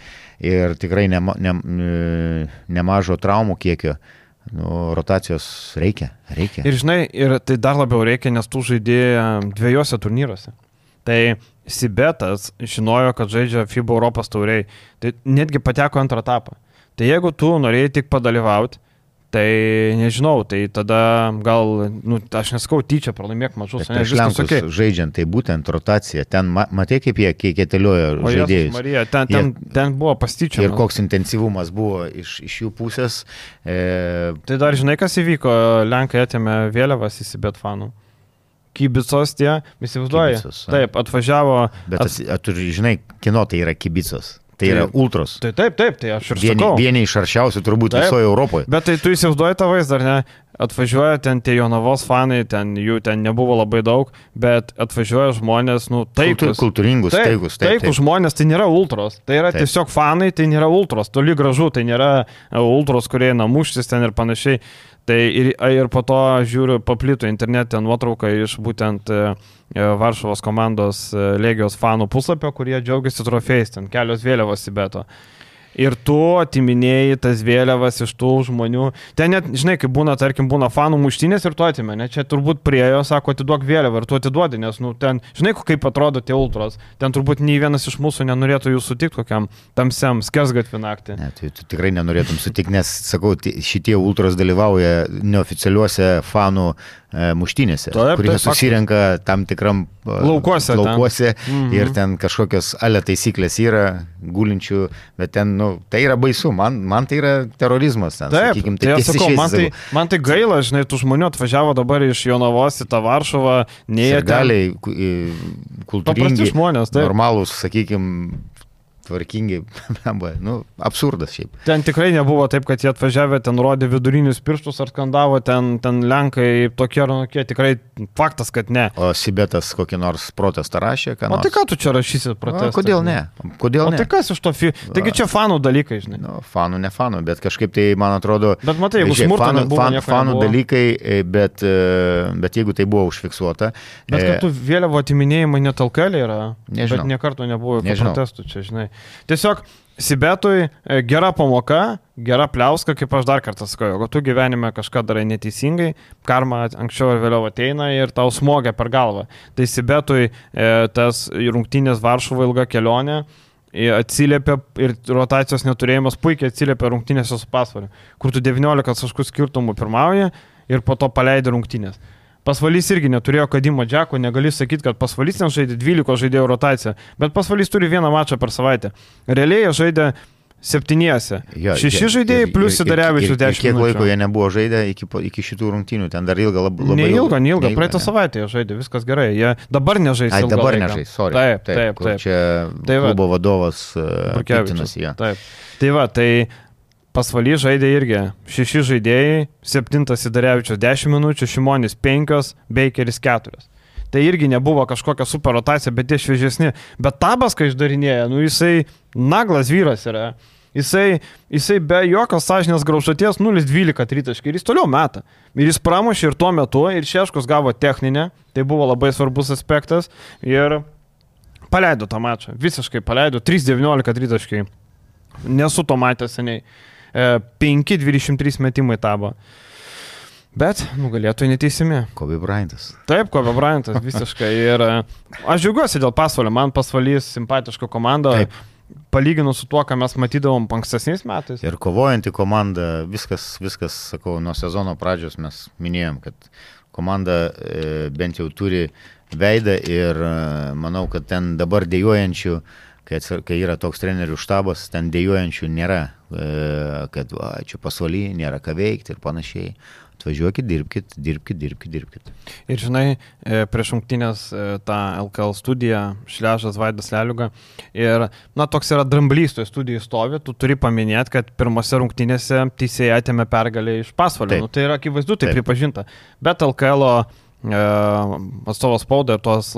ir tikrai nema, ne, e, nemažo traumų kiekio, nu, rotacijos reikia. reikia. Ir žinai, ir tai dar labiau reikia, nes tų žaidėjai dviejose turnyruose. Tai Sibetas žinojo, kad žaidžia FIBA Europos tauriai. Tai netgi pateko antrą etapą. Tai jeigu tu norėjai tik padalyvauti, tai nežinau, tai tada gal, nu, aš neskau tyčia, pralaimėk Bet ne, viskas Lenkus ok. žaidžiant, tai būtent rotacija. Ten ma, matai, kaip jie keiteliojo O Jėzus žaidėjus. Marija, ten, ten, ten buvo pastyčia. Ir koks intensyvumas buvo iš, iš jų pusės. E, Tai dar žinai, kas įvyko, Lenkai atėmė vėliavas į Sibet fanų. Kybicos tie, įsivaizduoji. Kibicos. Taip, atvažiavo. bet At- at... at, žinai, kino tai yra kibicos. Tai yra Tai- ultros. Tai taip, taip, tai aš ir Vieni, sakau. vieni iš aršiausių turbūt Taip. visoje Europoje. Bet tai tu įsivaizduoji tą vaizdą, ar ne? Atvažiuoja ten tie Jonavos fanai, ten jų ten nebuvo labai daug, bet atvažiuoja žmonės, nu, Kultu- taikus. Kultūringus, Taip, taikus. Taip, taikus taip. žmonės, tai nėra ultros. Tai yra Taip. tiesiog fanai, tai nėra ultros. Toli gražu, tai nėra e, ultros, kurie eina muštis ten ir panašiai. Tai ir, ir po to žiūriu, paplito internete nuotrauką iš būtent e, e, Varšuvos komandos e, Legijos fanų puslapio, kurie džiaugiasi trofėjais, ten kelios vėliavos į beto. Ir tu atiminėjai tas vėliavas iš tų žmonių. Ten net, žinai, kaip būna, tarkim, būna fanų muštinės ir tu atimi, ne? Čia turbūt priejo, sako, atiduok vėliavą ir tu atiduodi, nes, nu, ten, žinai, kaip atrodo tie ultros. Ten turbūt nei vienas iš mūsų nenorėtų jų sutikti kokiam tamsiam skesgatvį naktį. Ne, tai tu tikrai nenorėtum sutikti, nes, sakau, ti- šitie ultros dalyvauja neoficialiuose fanų e, muštynėse, Taip, kurie taip, susirenka tam tikram e, Laukuose ten. laukuose Mhm. ir ten kažkokios ale taisyklės yra gulinčių, bet ten, nu, tai yra baisu, man, man tai yra terorizmas. Ten, Taip, sakykim, tai tiesiai sakau, man tai, man tai gaila, žinai, tų žmonių atvažiavo dabar iš Jonavos į tą Varšuvą, nei jie ten- Galiai, kultūringi, žmonės, taip. normalūs, sakykime, tvarkingi, blemba, nu, absurdas šiaip. Ten tikrai nebuvo taip, kad jie atvažiavę, ten rodė vidurinius pirštus ar skandavo, ten, ten Lenkai tokie ar anokie, tikrai faktas, kad ne. O Sibetas kokį nors protestą rašė, ką O nors. tai ką tu čia rašysi O, protestą? kodėl ne? Kodėl O ne? tai kas iš to fi... Taigi čia fanų dalykai, žinai. Nu, fanų, ne fanų, bet kažkaip tai, man atrodo, Bet matai, jeigu smurto fanų, nebuvo, fan, fanų nebuvo. dalykai, e, bet, e, bet jeigu tai buvo užfiksuota. Bet e, kad tu vėliavo atiminėjimai net alkelė yra. Nežinau. Bet niekarto nebuvo protestų čia, žinai. Tiesiog Sibetui e, gera pamoka, gera pliauska, kaip aš dar kartą sakau, jeigu tu gyvenime kažką darai neteisingai, karma anksčiau ir vėliau ateina ir tau smogia per galvą. Tai Sibetui e, tas rungtynės Varšuvo ilga kelionė atsiliepia ir rotacijos neturėjimas puikiai atsiliepia rungtynėse su pasvariu, kur tu 19 taškų skirtumų pirmauji ir po to paleidi rungtynės. Pasvalys irgi neturėjo Kadimo Džeko, negali sakyti, kad pasvalys ten žaidė 12 žaidėjų rotaciją, bet pasvalys turi vieną mačą per savaitę. Realiai jie žaidė septyniese. jo, Šeši ir- žaidėjai ir- plus Sidarevičius 10 Kiek minučių. laiko jie nebuvo žaidę iki, iki šitų rungtynių, ten dar lab, labai Neilga, neilga, neilga, praeitą ne? savaitę jie žaidė, viskas gerai. Jie dabar nežais. Ai, ilgą dabar nežais, sorry. Taip, taip, kur taip. Čia Tai va. klubo vadovas Burkevičius. piktinasi. Ja. Taip. Tai va, tai pasvaly žaidė irgi šeši žaidėjai, septintas Sidarevičius 10 minučių, Šimonis 5, Bakeris 4. Tai irgi nebuvo kažkokia super rotacija, bet tie šviežesni. Bet tabas, kai išdarinėja, nu jisai naglas vyras yra. Jisai, jisai be jokios sąžinės graužaties 0-12 tritaškai ir jis toliau meta. Ir jis pramušė ir tuo metu, ir Šeškus gavo techninę, tai buvo labai svarbus aspektas. Ir paleido tą mačą, visiškai paleido 3-19 tritaškai. Nesu to matęs seniai. E, 5-23 metimai tabo. Bet nugalėtojai neteisimi. Kobe Bryantas. Taip, Kobe Bryantas visiškai. Ir aš džiaugiuosi dėl pasvalio. Man pasvalys simpatiška komanda. Taip. palyginus su tuo, ką mes matydavom ankstesniais metais. Ir kovojanti komanda, viskas, viskas, sakau, nuo sezono pradžios mes minėjom, kad komanda e, bent jau turi veidą ir e, manau, kad ten dabar dėjojančių, kai, kai yra toks trenerių štabas, ten dėjojančių nėra, e, kad va, čia pasvaly, nėra ką veikti ir panašiai. Atvažiuokit, dirbkit, dirbkit, dirbkit, dirbkit. Ir žinai, e, prieš rungtynės e, tą LKL studiją, Šležas Vaidas Leliuga. Ir, na, toks yra dramblys toje studijoje stovi, tu turi paminėti, kad pirmose rungtynėse teisėjai atėmė pergalę iš pasvalio. Nu, tai yra akivaizdu, tai Taip. pripažinta. Bet LKL atstovas spauda ir tos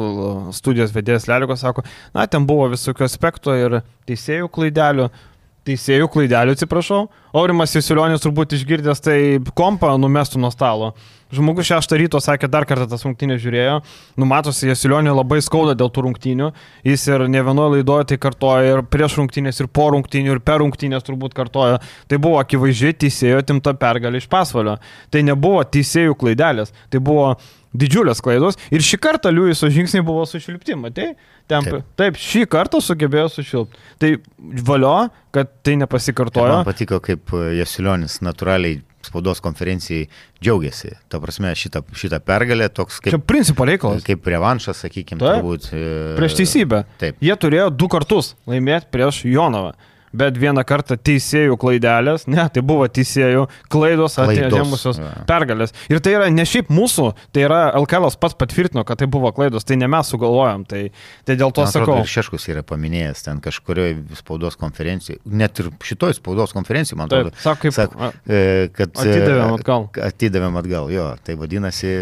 studijos vedėjas Leliugas sako, na, ten buvo visokių aspektų ir teisėjų klaidelių teisėjų klaidelių, atsiprašau. Aurimas Jasilionis turbūt išgirdęs tai kompą numestų nuo stalo. Žmogus šeštą ryto sakė, dar kartą tas rungtynės žiūrėjo. Numatosi, Jasilionį labai skauda dėl tų rungtynių. Jis ir ne vienoje laidoje tai kartoja ir prieš rungtynės, ir po rungtynių, ir per rungtynės turbūt kartoja. Tai buvo akivaizdžiai teisėjo timta pergalė iš pasvalio. Tai nebuvo teisėjų klaidelės. Tai buvo didžiulės klaidos. Ir šį kartą Liujiso žingsniai buvo sušilpti, matai? Temp... Taip. Taip, šį kartą sugebėjo sušilpti. Tai valio, kad tai nepasikartojo. Man patiko, kaip Jasilionis natūraliai spaudos konferencijai džiaugiasi. Ta prasme, šitą, šitą pergalę toks kaip... Čia principo reikalas. Kaip revanšas, sakykime, turbūt. E, prieš teisybę. Taip. Jie turėjo du kartus laimėti prieš Jonovą bet vieną kartą teisėjų klaidelės, ne, tai buvo teisėjų klaidos atėmusios pergalės. Ir tai yra ne šiaip mūsų, tai yra LKL pats patvirtino, kad tai buvo klaidos, tai ne mes sugalvojom, tai, tai dėl to Man sakau. Ir Šeškus yra paminėjęs ten kažkurioje spaudos konferencijoje, net ir šitoj spaudos konferencijoje, man atrodo. Taip, sako, kaip, sak, e, kad atidavėm atgal. Atidavėm atgal, jo, tai vadinasi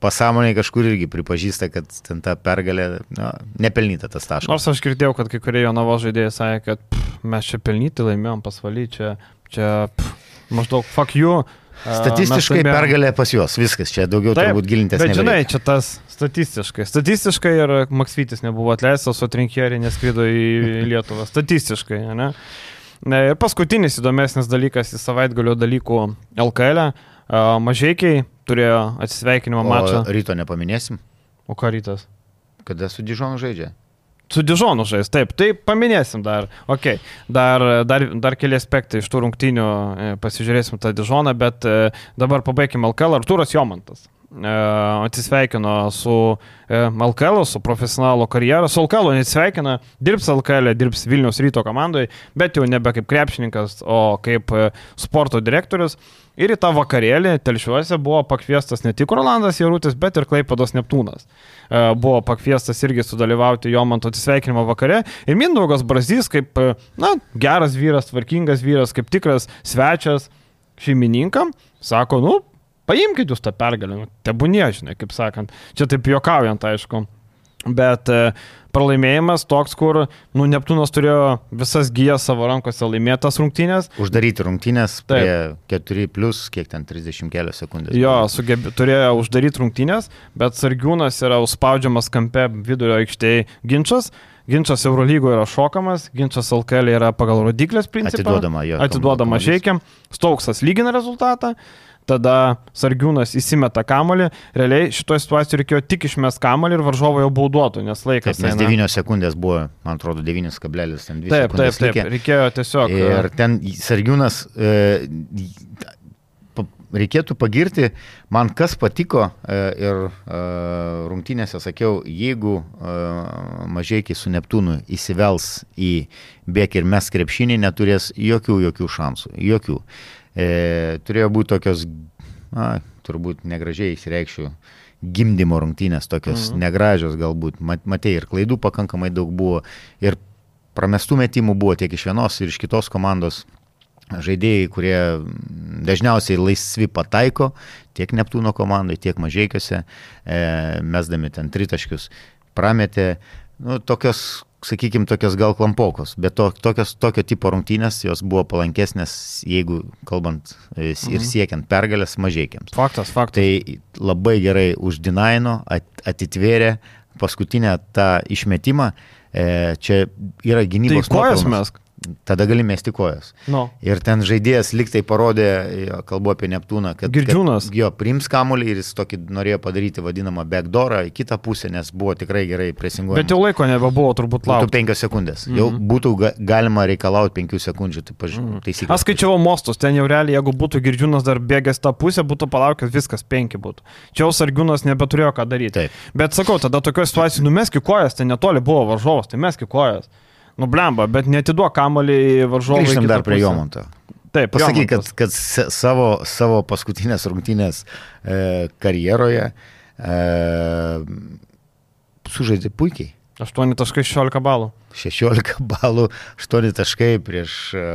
pasąmoniai kažkur irgi pripažįsta, kad ten ta pergalė na, nepelnyta tas taškas. Nors aš girdėjau, kad kai kurie jo navo žaidėjai sakė, kad pff, mes čia pelnyti laimėjom pasvaly, čia, čia pff, maždaug fuck you. Statistiškai laimėjom... pergalė pas juos, viskas, čia daugiau Taip, turbūt gilintis. Bet žinai, čia tas statistiškai. Statistiškai ir Maksvitis nebuvo atleistas, o Trinkierį neskrido į Lietuvą. Statistiškai, ne? Ir paskutinis įdomesnis dalykas į savaitgalio dalykų LKL. E. Mažiekiai turėjo atsisveikinimo mačą. Ryto nepaminėsim. O ką rytas? Kada su Dižonu žaidžia? Su Dižonu žais, taip, tai paminėsim dar. Ok, dar, dar, dar keli aspektai iš tų rungtynių, e, pasižiūrėsim tą Dižoną, bet e, dabar pabaigim LKL. Arturas Jomantas e, atsisveikino su LKL, su profesionalo karjera, su LKL neatsisveikina, dirbs LKL, dirbs Vilnius ryto komandoje, bet jau nebe kaip krepšininkas, o kaip sporto direktorius. Ir į tą vakarėlį telšiuose buvo pakviestas ne tik Rolandas Jarutis, bet ir Klaipados Neptūnas. E, buvo pakviestas irgi sudalyvauti jo manto atsisveikinimo vakare. Ir Mindaugas Brazys, kaip e, na, geras vyras, tvarkingas vyras, kaip tikras svečias šeimininkam, sako, nu, paimkite jūs tą pergalę, nu, tebūnie, žinai, kaip sakant. Čia taip juokaujant, aišku. Bet uh, pralaimėjimas toks, kur nu, Neptūnas turėjo visas gyjas savo rankose laimėtas rungtynės. Uždaryti rungtynės, prie 4 plus, kiek ten 30 kelios sekundės. Jo, sugebė, turėjo uždaryti rungtynės, bet Sargiūnas yra užspaudžiamas kampe vidurio aikštėje ginčas. Ginčas Eurolygoje yra šokamas, ginčas LKL yra pagal rodiklės principą. Atiduodama, jo. Atiduodama žiekiam. Stauksas lygina rezultatą tada Sargiūnas įsimeta kamolį, realiai šitoje situacijoje reikėjo tik išmest kamolį ir varžovo jau bauduotų, nes laikas. Taip, nes 9 sekundės buvo, man atrodo, 9,2 sekundės. Taip, taip, taip, reikėjo tiesiog. Ir ten Sargiūnas, e, reikėtų pagirti, man kas patiko e, ir e, rungtynėse sakiau, jeigu e, mažiekiai su Neptūnu įsivels į bėk ir mes krepšinį, neturės jokių, jokių šansų. Jokių e, turėjo būti tokios, na, turbūt negražiai įsireikščiau, gimdymo rungtynės, tokios mhm. negražios galbūt, matė ir klaidų pakankamai daug buvo, ir pramestų metimų buvo tiek iš vienos ir iš kitos komandos. Žaidėjai, kurie dažniausiai laisvi pataiko, tiek Neptūno komandai, tiek mažiekiuose, e, mesdami ten tritaškius, prametė, nu, tokios sakykime, tokios gal klampokos, bet to, tokios, tokio tipo rungtynės jos buvo palankesnės, jeigu kalbant e, ir mhm. siekiant pergalės mažiekiams. Faktas, faktas. Tai labai gerai uždinaino, at, atitvėrė paskutinę tą išmetimą. E, čia yra gynybos. Tai kojas mes. Tada gali mesti kojas. Nu. Ir ten žaidėjas liktai parodė, kalbu apie Neptūną, kad, Girdžiūnas. kad jo priims kamuolį ir jis tokį norėjo padaryti vadinamą backdoorą į kitą pusę, nes buvo tikrai gerai presinguojamas. Bet jau laiko nebebuvo turbūt laukti. penkios sekundės. Mm -hmm. Jau būtų ga galima reikalauti penkių sekundžių. Tai paž... mm -hmm. taisyklė. Aš skaičiavau mostus, ten jau realiai, jeigu būtų girdžiūnas dar bėgęs tą pusę, būtų palaukęs viskas, penki būtų. Čia jau sargiūnas nebeturėjo ką daryti. Taip. Bet sakau, tada tokioje situacijoje numeski kojas, tai netoli buvo varžovas, tai meski kojas. Nublemba, bet netiduok kamalį varžovui. Grįžtam dar prie. Jomonto. Taip, Pasakyk, kad, kad savo, savo paskutinės rungtynės e, karjeroje e, sužaidė puikiai. 8.16 balų. 16 balų, 8 taškai prieš e,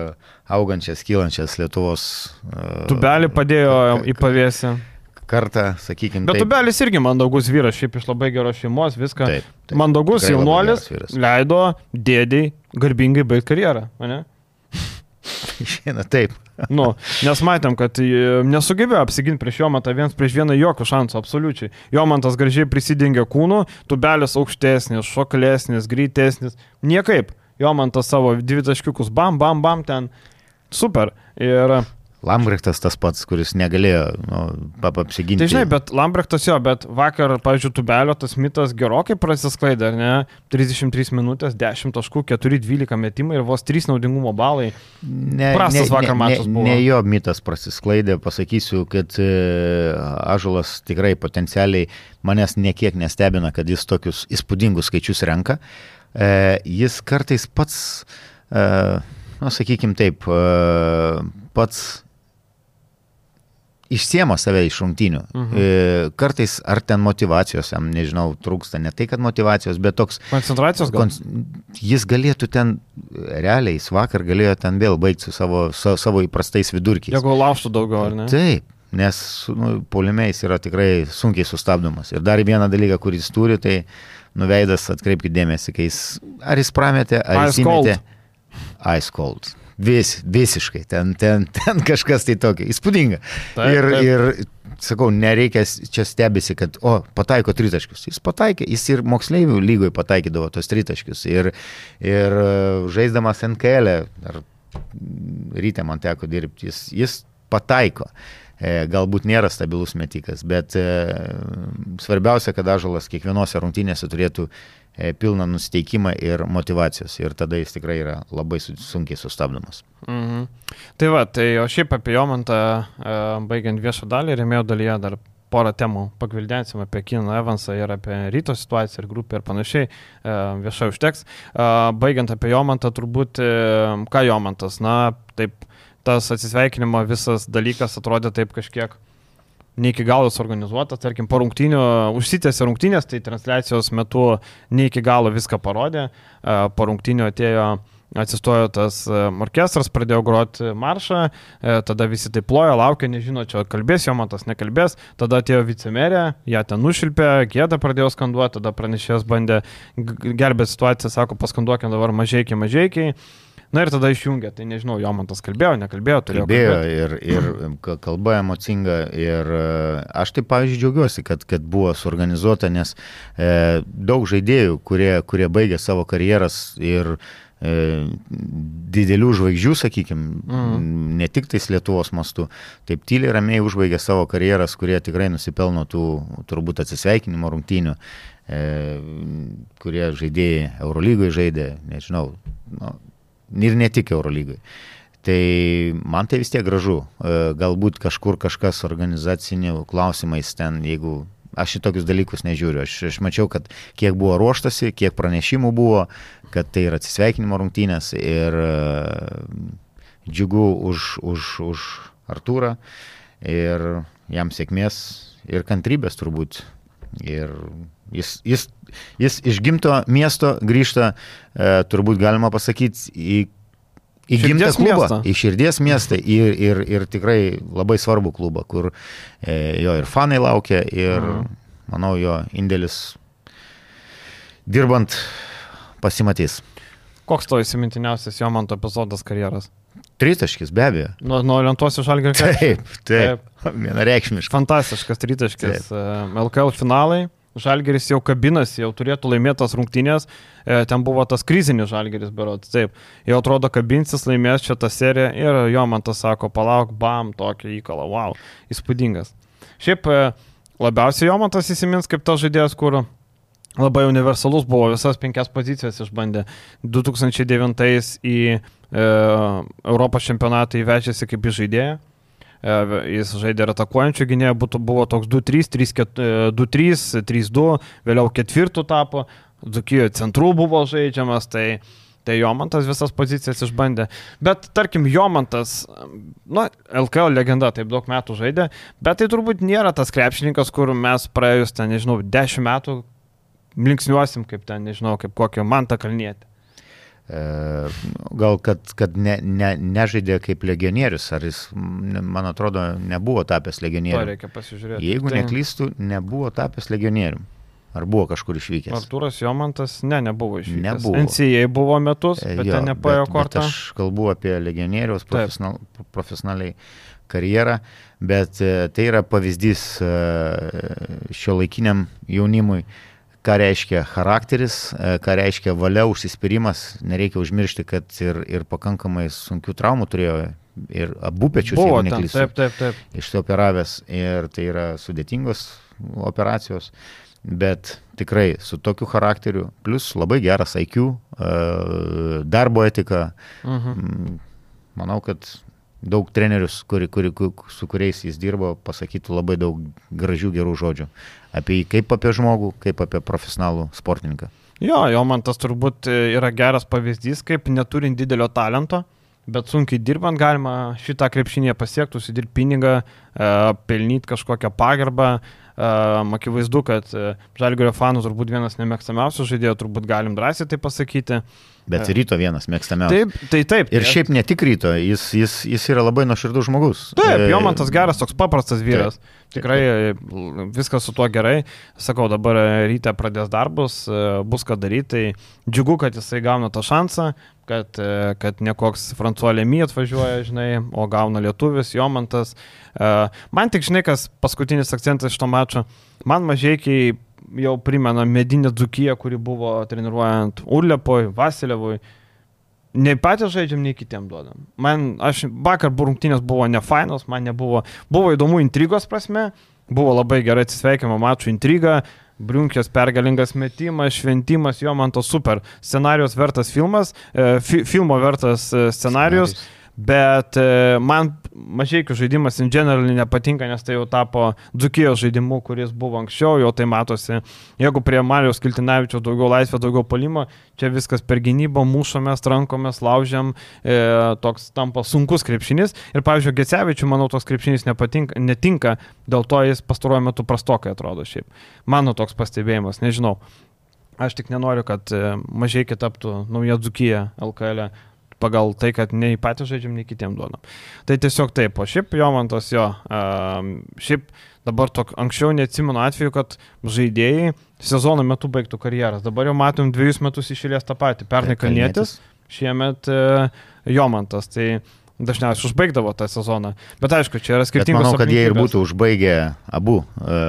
augančias, kylančias Lietuvos e, Tubelį padėjo į pavėsį. Kartą, sakykime. Bet Tubelis irgi mandagus vyras, šiaip iš labai geros šeimos, viską. Taip, taip. Mandagus jaunuolis leido dėdėjai garbingai baigti karjerą. Ne? Išeina taip. Nu, nes matėm, kad e, nesugebėjo apsiginti prieš Jomantą viens prieš vieną jokių šansų, absoliučiai. Jomantas gražiai prisidengė kūnu, tubelis aukštesnis, šoklesnis, greitesnis. Niekaip. Jomantas savo dvi taškiukus, bam, bam, bam, ten. Super. Ir Lambrechtas tas pats, kuris negalėjo nu, apsiginti. Tai žinai, bet Lambrechtas jo, bet vakar, pavyzdžiui, Tubelio tas mitas gerokai prasisklaidė, ar ne? 33 minutės, 10 taškų, 4-12 metimai ir vos 3 naudingumo balai. Ne, Prastas vakar ne, mačas ne, buvo. ne jo mitas prasisklaidė, pasakysiu, kad e, Ažulas tikrai potencialiai manęs niekiek nestebina, kad jis tokius įspūdingus skaičius renka. E, jis kartais pats, e, na, sakykime taip, e, pats išsiema save iš rungtynių. Mhm. E, kartais ar ten motivacijos, jam nežinau, trūksta, ne tai, kad motivacijos, bet toks Koncentracijos gal. Jis galėtų ten, realiai, jis vakar galėjo ten vėl baigti su savo, su, savo įprastais vidurkiais. Jeigu laužtų daugiau, ar ne? Taip, nes nu, polimiais yra tikrai sunkiai sustabdomas. Ir dar vieną dalyką, kurį jis turi, tai nuveidas, atkreipkite dėmesį, kai jis, ar jis prametė, ar Ice jis cold. įmetė. Ice cold. Vis, visiškai, ten, ten, ten kažkas tai tokio, įspūdinga. Taip, ir, taip. ir sakau, nereikia čia stebisi, kad, o, pataiko tritaškius. Jis pataikė, jis ir moksleivių lygoje pataikydavo tos tritaškius. Ir, ir e, žaisdamas NKL, -e, ar ryte man teko dirbti, jis, jis pataiko. E, Galbūt nėra stabilus metikas, bet e, svarbiausia, kad Ažalas kiekvienose rungtynėse turėtų e, pilną nusteikimą ir motivacijos. Ir tada jis tikrai yra labai su- sunkiai sustabdomas. Mhm. Tai va, tai o šiaip apie Jomantą, baigiant viešą dalį, remėjo dalyje dar porą temų pagvildensim apie Kino Evansą ir apie ryto situaciją ir grupę ir panašiai, e, viešai užteks. E, Baigiant apie Jomantą, turbūt, e, ką Jomantas, na, taip, tas atsisveikinimo visas dalykas atrodė taip kažkiek ne iki galo suorganizuotas, tarkim, po rungtynių užsitęsė rungtynės, tai transliacijos metu ne iki galo viską parodė, po rungtynių atėjo atsistojo tas e, orkestras, pradėjo groti maršą, e, tada visi taip plojo, laukė, nežino, čia kalbės, jo matas nekalbės, tada atėjo vicemerė, ją ten nušilpė, gėdą pradėjo skanduoti, tada pranešėjas bandė gelbėti situaciją, sako, paskanduokim dabar mažiekiai, mažiekiai. Na ir tada išjungė, tai nežinau, jo man tas kalbėjo, nekalbėjo, turėjo Kalbėjo ir, ir ka- kalba emocinga ir e, aš taip, pavyzdžiui, džiaugiuosi, kad, kad buvo suorganizuota, nes e, daug žaidėjų, kurie, kurie baigė savo karjeras ir e, didelių žvaigždžių, sakykime, Mhm. ne tik tais Lietuvos mastu, taip tyliai ramiai užbaigė savo karjeras, kurie tikrai nusipelno tų turbūt atsisveikinimo rungtynių, e, kurie žaidėjai Eurolygoje žaidė, nežinau, nu, ir ne tik Eurolygoje. Tai man tai vis tiek gražu. E, Galbūt kažkur kažkas organizacinių klausimais ten, jeigu aš į tokius dalykus nežiūriu. Aš, aš mačiau, kad kiek buvo ruoštasi, kiek pranešimų buvo, kad tai yra atsisveikinimo rungtynės ir e, džiugu už, už, už Artūrą ir jam sėkmės ir kantrybės turbūt. Ir jis, jis, jis iš gimto miesto grįžta, e, turbūt galima pasakyti, į Į gimtą klubą, miestą. į širdies miestą ir, ir, ir tikrai labai svarbų klubą, kur e, jo ir fanai laukia ir, Mhm. manau, jo indėlis dirbant pasimatys. Koks to įsimintiniausias jo man to epizodas karjeros? Tritaškis, be abejo. Nuo, nuo lentos iš Algerio. Taip, taip. Vienareikšmiškai. Fantastiškas tritaškis. e, LKL finalai, Žalgeris jau kabinasi, jau turėtų laimėtas rungtynės, e, ten buvo tas krizinis Žalgeris, berot, taip, jau atrodo kabinsis, laimės čia tą seriją ir jo man tas sako, palauk, bam, tokį įkalą, wow, įspūdingas. Šiaip e, labiausiai jo man tas įsimins kaip tas žaidėjas, kur labai universalus buvo, visas penkias pozicijas išbandė. 2009 į e, Europos čempionatą įvežėsi kaip žaidėjas. E, jis žaidė ir atakuojančių gynėjų, buvo toks 2-3, 2-3, 3-2, vėliau ketvirtų tapo, Dzukijoje centrų buvo žaidžiamas, tai, tai Jomantas visas pozicijas išbandė. Bet tarkim, Jomantas, na, LKL legenda, taip daug metų žaidė, bet tai turbūt nėra tas krepšininkas, kur mes praėjus ten, nežinau, 10 metų linksniuosim kaip ten, nežinau, kaip kokio mantą kalnėti. E, gal kad, kad ne, ne, nežaidė kaip legionierius, ar jis, man atrodo, nebuvo tapęs legionieriumi. Reikia pasižiūrėti. Jeigu tai... neklystų, nebuvo tapęs legionieriumi. Ar buvo kažkur išvykęs? Artūras Jomantas, ne, nebuvo išvykęs. Nebuvo. NCA buvo metus, e, bet jo, ten nepaėjo kortą. Aš kalbu apie legionieriaus profesional, profesionaliai karjerą, bet e, tai yra pavyzdys šio laikiniam jaunimui ką reiškia charakteris, e, ką reiškia valia, užsispyrimas. Nereikia užmiršti, kad ir, ir pakankamai sunkių traumų turėjo ir abu pečius, Buvo, jeigu neklystu, taip, taip, taip. išsioperavęs ir tai yra sudėtingos operacijos, bet tikrai su tokiu charakteriu, plus labai geras IQ, e, darbo etika, mhm. manau, kad daug trenerius, kuri, kuri, su kuriais jis dirbo, pasakytų labai daug gražių gerų žodžių apie jį kaip apie žmogų, kaip apie profesionalų sportininką. Jo, jo man tas turbūt yra geras pavyzdys, kaip neturint didelio talento, bet sunkiai dirbant galima šitą krepšinį pasiekti, užsidirbti pinigą, e, pelnyti kažkokią pagarbą. E, akivaizdu, kad e, Žalgirio fanų turbūt vienas nemėgstamiausių žaidėjų, turbūt galim drąsiai tai pasakyti. Bet ryto vienas mėgstamiausias. Taip, tai taip. Ir šiaip ne tik ryto, jis, jis, jis yra labai nuoširdus žmogus. Taip, jo man tas geras, toks paprastas vyras. Taip. Tikrai viskas su tuo gerai. Sakau, dabar ryte pradės darbus, bus ką daryti. Tai džiugu, kad jisai gauna tą šansą, kad, kad ne koks Fransuolė My atvažiuoja, žinai, o gauna lietuvis, Jomantas. Man tik, žinai, kas paskutinis akcentas iš to mačo. Man mažai, kai jau primena medinę dzukiją, kuri buvo treniruojant Urlepoj, Vasilevui. Nei patys žaidžiam, nei kitiem duodam. Man, aš vakar rungtynės buvo nefainos, man nebuvo, buvo įdomu intrigos prasme, buvo labai gerai atsisveikimo mačų intriga, Briunkės pergalingas metimas, šventimas, jo man to super. Scenarijos vertas filmas, e, fi, filmo vertas e, scenarijus. scenarijus Bet e, man mažiekių žaidimas in general nepatinka, nes tai jau tapo dzukijos žaidimu, kuris buvo anksčiau, jau tai matosi. Jeigu prie Marijos Kiltinavičio daugiau laisvė, daugiau palimo, čia viskas per gynybą, mušomės, rankomės, laužiam, e, toks tampa sunkus krepšinis. Ir, pavyzdžiui, Gecevičių, manau, toks krepšinis nepatinka, netinka, dėl to jis pastaruoju metu prastokai atrodo šiaip. Mano toks pastebėjimas, nežinau. Aš tik nenoriu, kad e, mažai kitaptų nauja dzukija LKL. E pagal tai, kad nei patys žaidžiam, nei kitiem duodam. Tai tiesiog taip, o šiaip jo man tas jo, šiaip dabar tok, anksčiau neatsimenu atveju, kad žaidėjai sezono metu baigtų karjeras. Dabar jau matom dviejus metus išėlės tą patį. Pernai Kalnietis, šiemet uh, Jomantas. Tai dažniausiai užbaigdavo tą sezoną. Bet aišku, čia yra skirtingos. Bet manau, kad jie ir būtų užbaigę abu. E,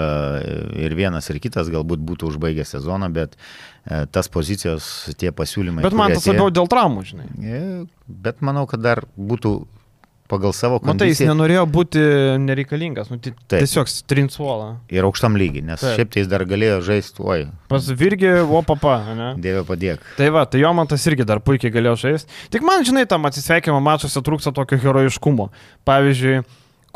ir vienas, ir kitas galbūt būtų užbaigę sezoną, bet e, tas pozicijos, tie pasiūlymai. Bet man tas labiau dėl traumų, žinai. E, bet manau, kad dar būtų pagal savo kondiciją. Matai, jis nenorėjo būti nereikalingas, nu, tiesiog trinsuolą. Ir aukštam lygiai, nes Taip. šiaip tai jis dar galėjo žaisti, oi. Pas Virgi, o papa, ne? Dieve padėk. Tai va, tai jo man tas irgi dar puikiai galėjo žaisti. Tik man, žinai, tam atsisveikimo mačiuose trūksta tokio herojiškumo. Pavyzdžiui,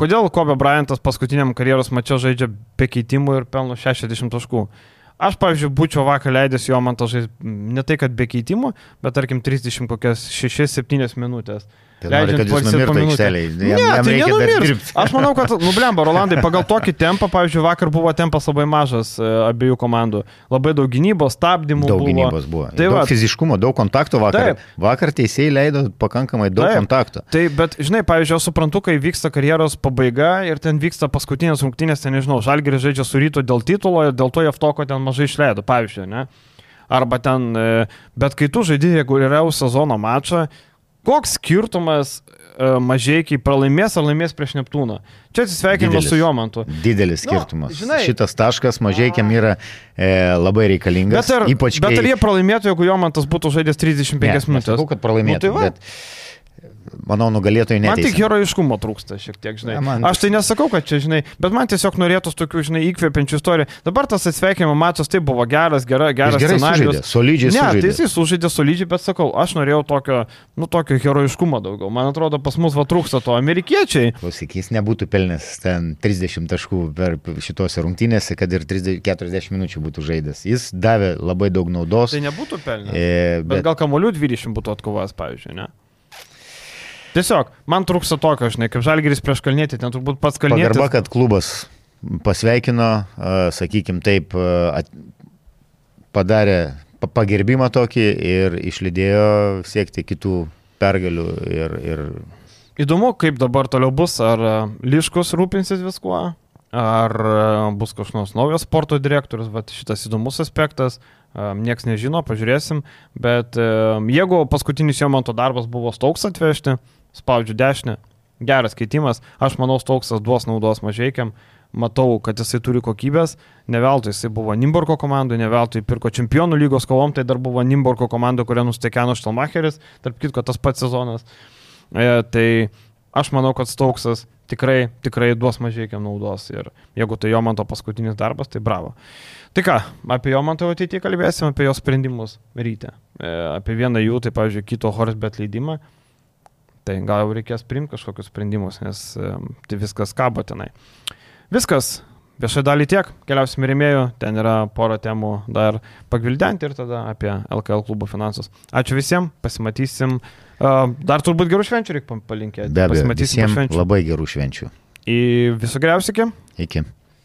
kodėl Kobe Bryantas paskutiniam karjeros mačiu žaidžia be keitimų ir pelno 60 taškų. Aš, pavyzdžiui, būčiau vakar leidęs jo man to žaisti ne tai, kad be keitimų, bet tarkim 30 kokias 6-7 minutės. Kad jis numirtų aikšteliai. Ne, tai nenumirs. Aš manau, kad, nublemba, Rolandai, pagal tokį tempą, pavyzdžiui, vakar buvo tempas labai mažas e, abiejų komandų. Labai daug gynybos, stabdymų. Daug buvo. gynybos buvo. Tai daug va, fiziškumo, daug kontaktų vakar. Taip. Vakar teisėjai leido pakankamai daug taip. kontaktų. Tai, bet, žinai, pavyzdžiui, aš suprantu, kai vyksta karjeros pabaiga ir ten vyksta paskutinės rungtynės, ten nežinau, Žalgeris žaidžia su ryto dėl titulo ir dėl to Jeftoko ten mažai išleido, pavyzdžiui, ne? Arba ten, e, bet kai tu žaidži reguliariau sezono mačą, koks skirtumas e, mažai, kai pralaimės ar laimės prieš Neptūną. Čia atsisveikinimas su Jomantu. Didelis Nu, skirtumas. žinai- Šitas taškas mažiekiam yra e, labai reikalingas. Bet ar, ypač bet kai... ar jie pralaimėtų, jeigu Jomantas būtų žaidęs 35 Ne, minutės? nesakau, kad pralaimėtų, Nu, tai va. bet manau, nugalėtojai Man tik herojiškumo trūksta šiek tiek, žinai. Ne, man- Aš tai nesakau, kad čia, žinai, bet man tiesiog norėtųsi tokių, žinai, įkvepiančių istorijų. Dabar tas atsveikinimo mačas tai buvo geras, gera, geras Jis gerai scenarijus. sužaidė, solidžiai Ne, tai sužaidė. jisai sužaidė solidžiai, bet sakau, aš norėjau tokio, nu, tokio herojiškumo daugiau. Man atrodo, pas mus va trūksta to. Amerikiečiai. Klausyk, jis nebūtų pelnęs ten 30 taškų per šitose rungtynėse, kad ir 30, 40 minučių būtų žaidęs. Jis davė labai daug naudos. Tai nebūtų pelnę. E, Bet, bet gal kamolių 20 būtų atkovas, pavyzdžiui, ne? Tiesiog, man trūksta tokio, žinai, kaip žalgeris prieš kalnėtį, ten turbūt pats kalnėtis. Pagarba, kad klubas pasveikino, sakykime taip, at- padarė pa- pagerbimą tokį ir išlydėjo siekti kitų pergalių. Ir, ir Įdomu, kaip dabar toliau bus, ar Liškus rūpinsis viskuo, ar bus kažkoks naujas sporto direktorius, bet šitas įdomus aspektas, nieks nežino, pažiūrėsim, bet jeigu paskutinis jo manto darbas buvo Stauks atvežti, spaudžiu dešinę, geras keitimas, aš manau Stauksas duos naudos mažiekiam, matau, kad jisai turi kokybės, ne veltui jisai buvo Nimborko komandai, ne veltui pirko čempionų lygos kovom, tai dar buvo Nimborko komanda, kurią nustekeno Štelmacheris, tarp kitko tas pats sezonas. E, tai aš manau, kad Stauksas tikrai, tikrai duos mažiekiam naudos ir jeigu tai jo manto paskutinis darbas, tai bravo. Tai ką, apie jo manto ateityje kalbėsim, apie jo sprendimus ryte. E, apie vieną jų, tai pavyzdžiui, kito Horsbet leidimą. Tai gal jau reikės priimti kažkokius sprendimus, nes tai viskas kabo tenai. Viskas. Viešai dalį tiek, keliausim rėmėjų, ten yra pora temų dar pagvildenti ir tada apie LKL klubo finansus. Ačiū visiems, pasimatysim. Dar turbūt gerų švenčių reikia palinkėti. be abejo, pasimatysim labai gerų švenčių. Į visų geriausių iki. Iki.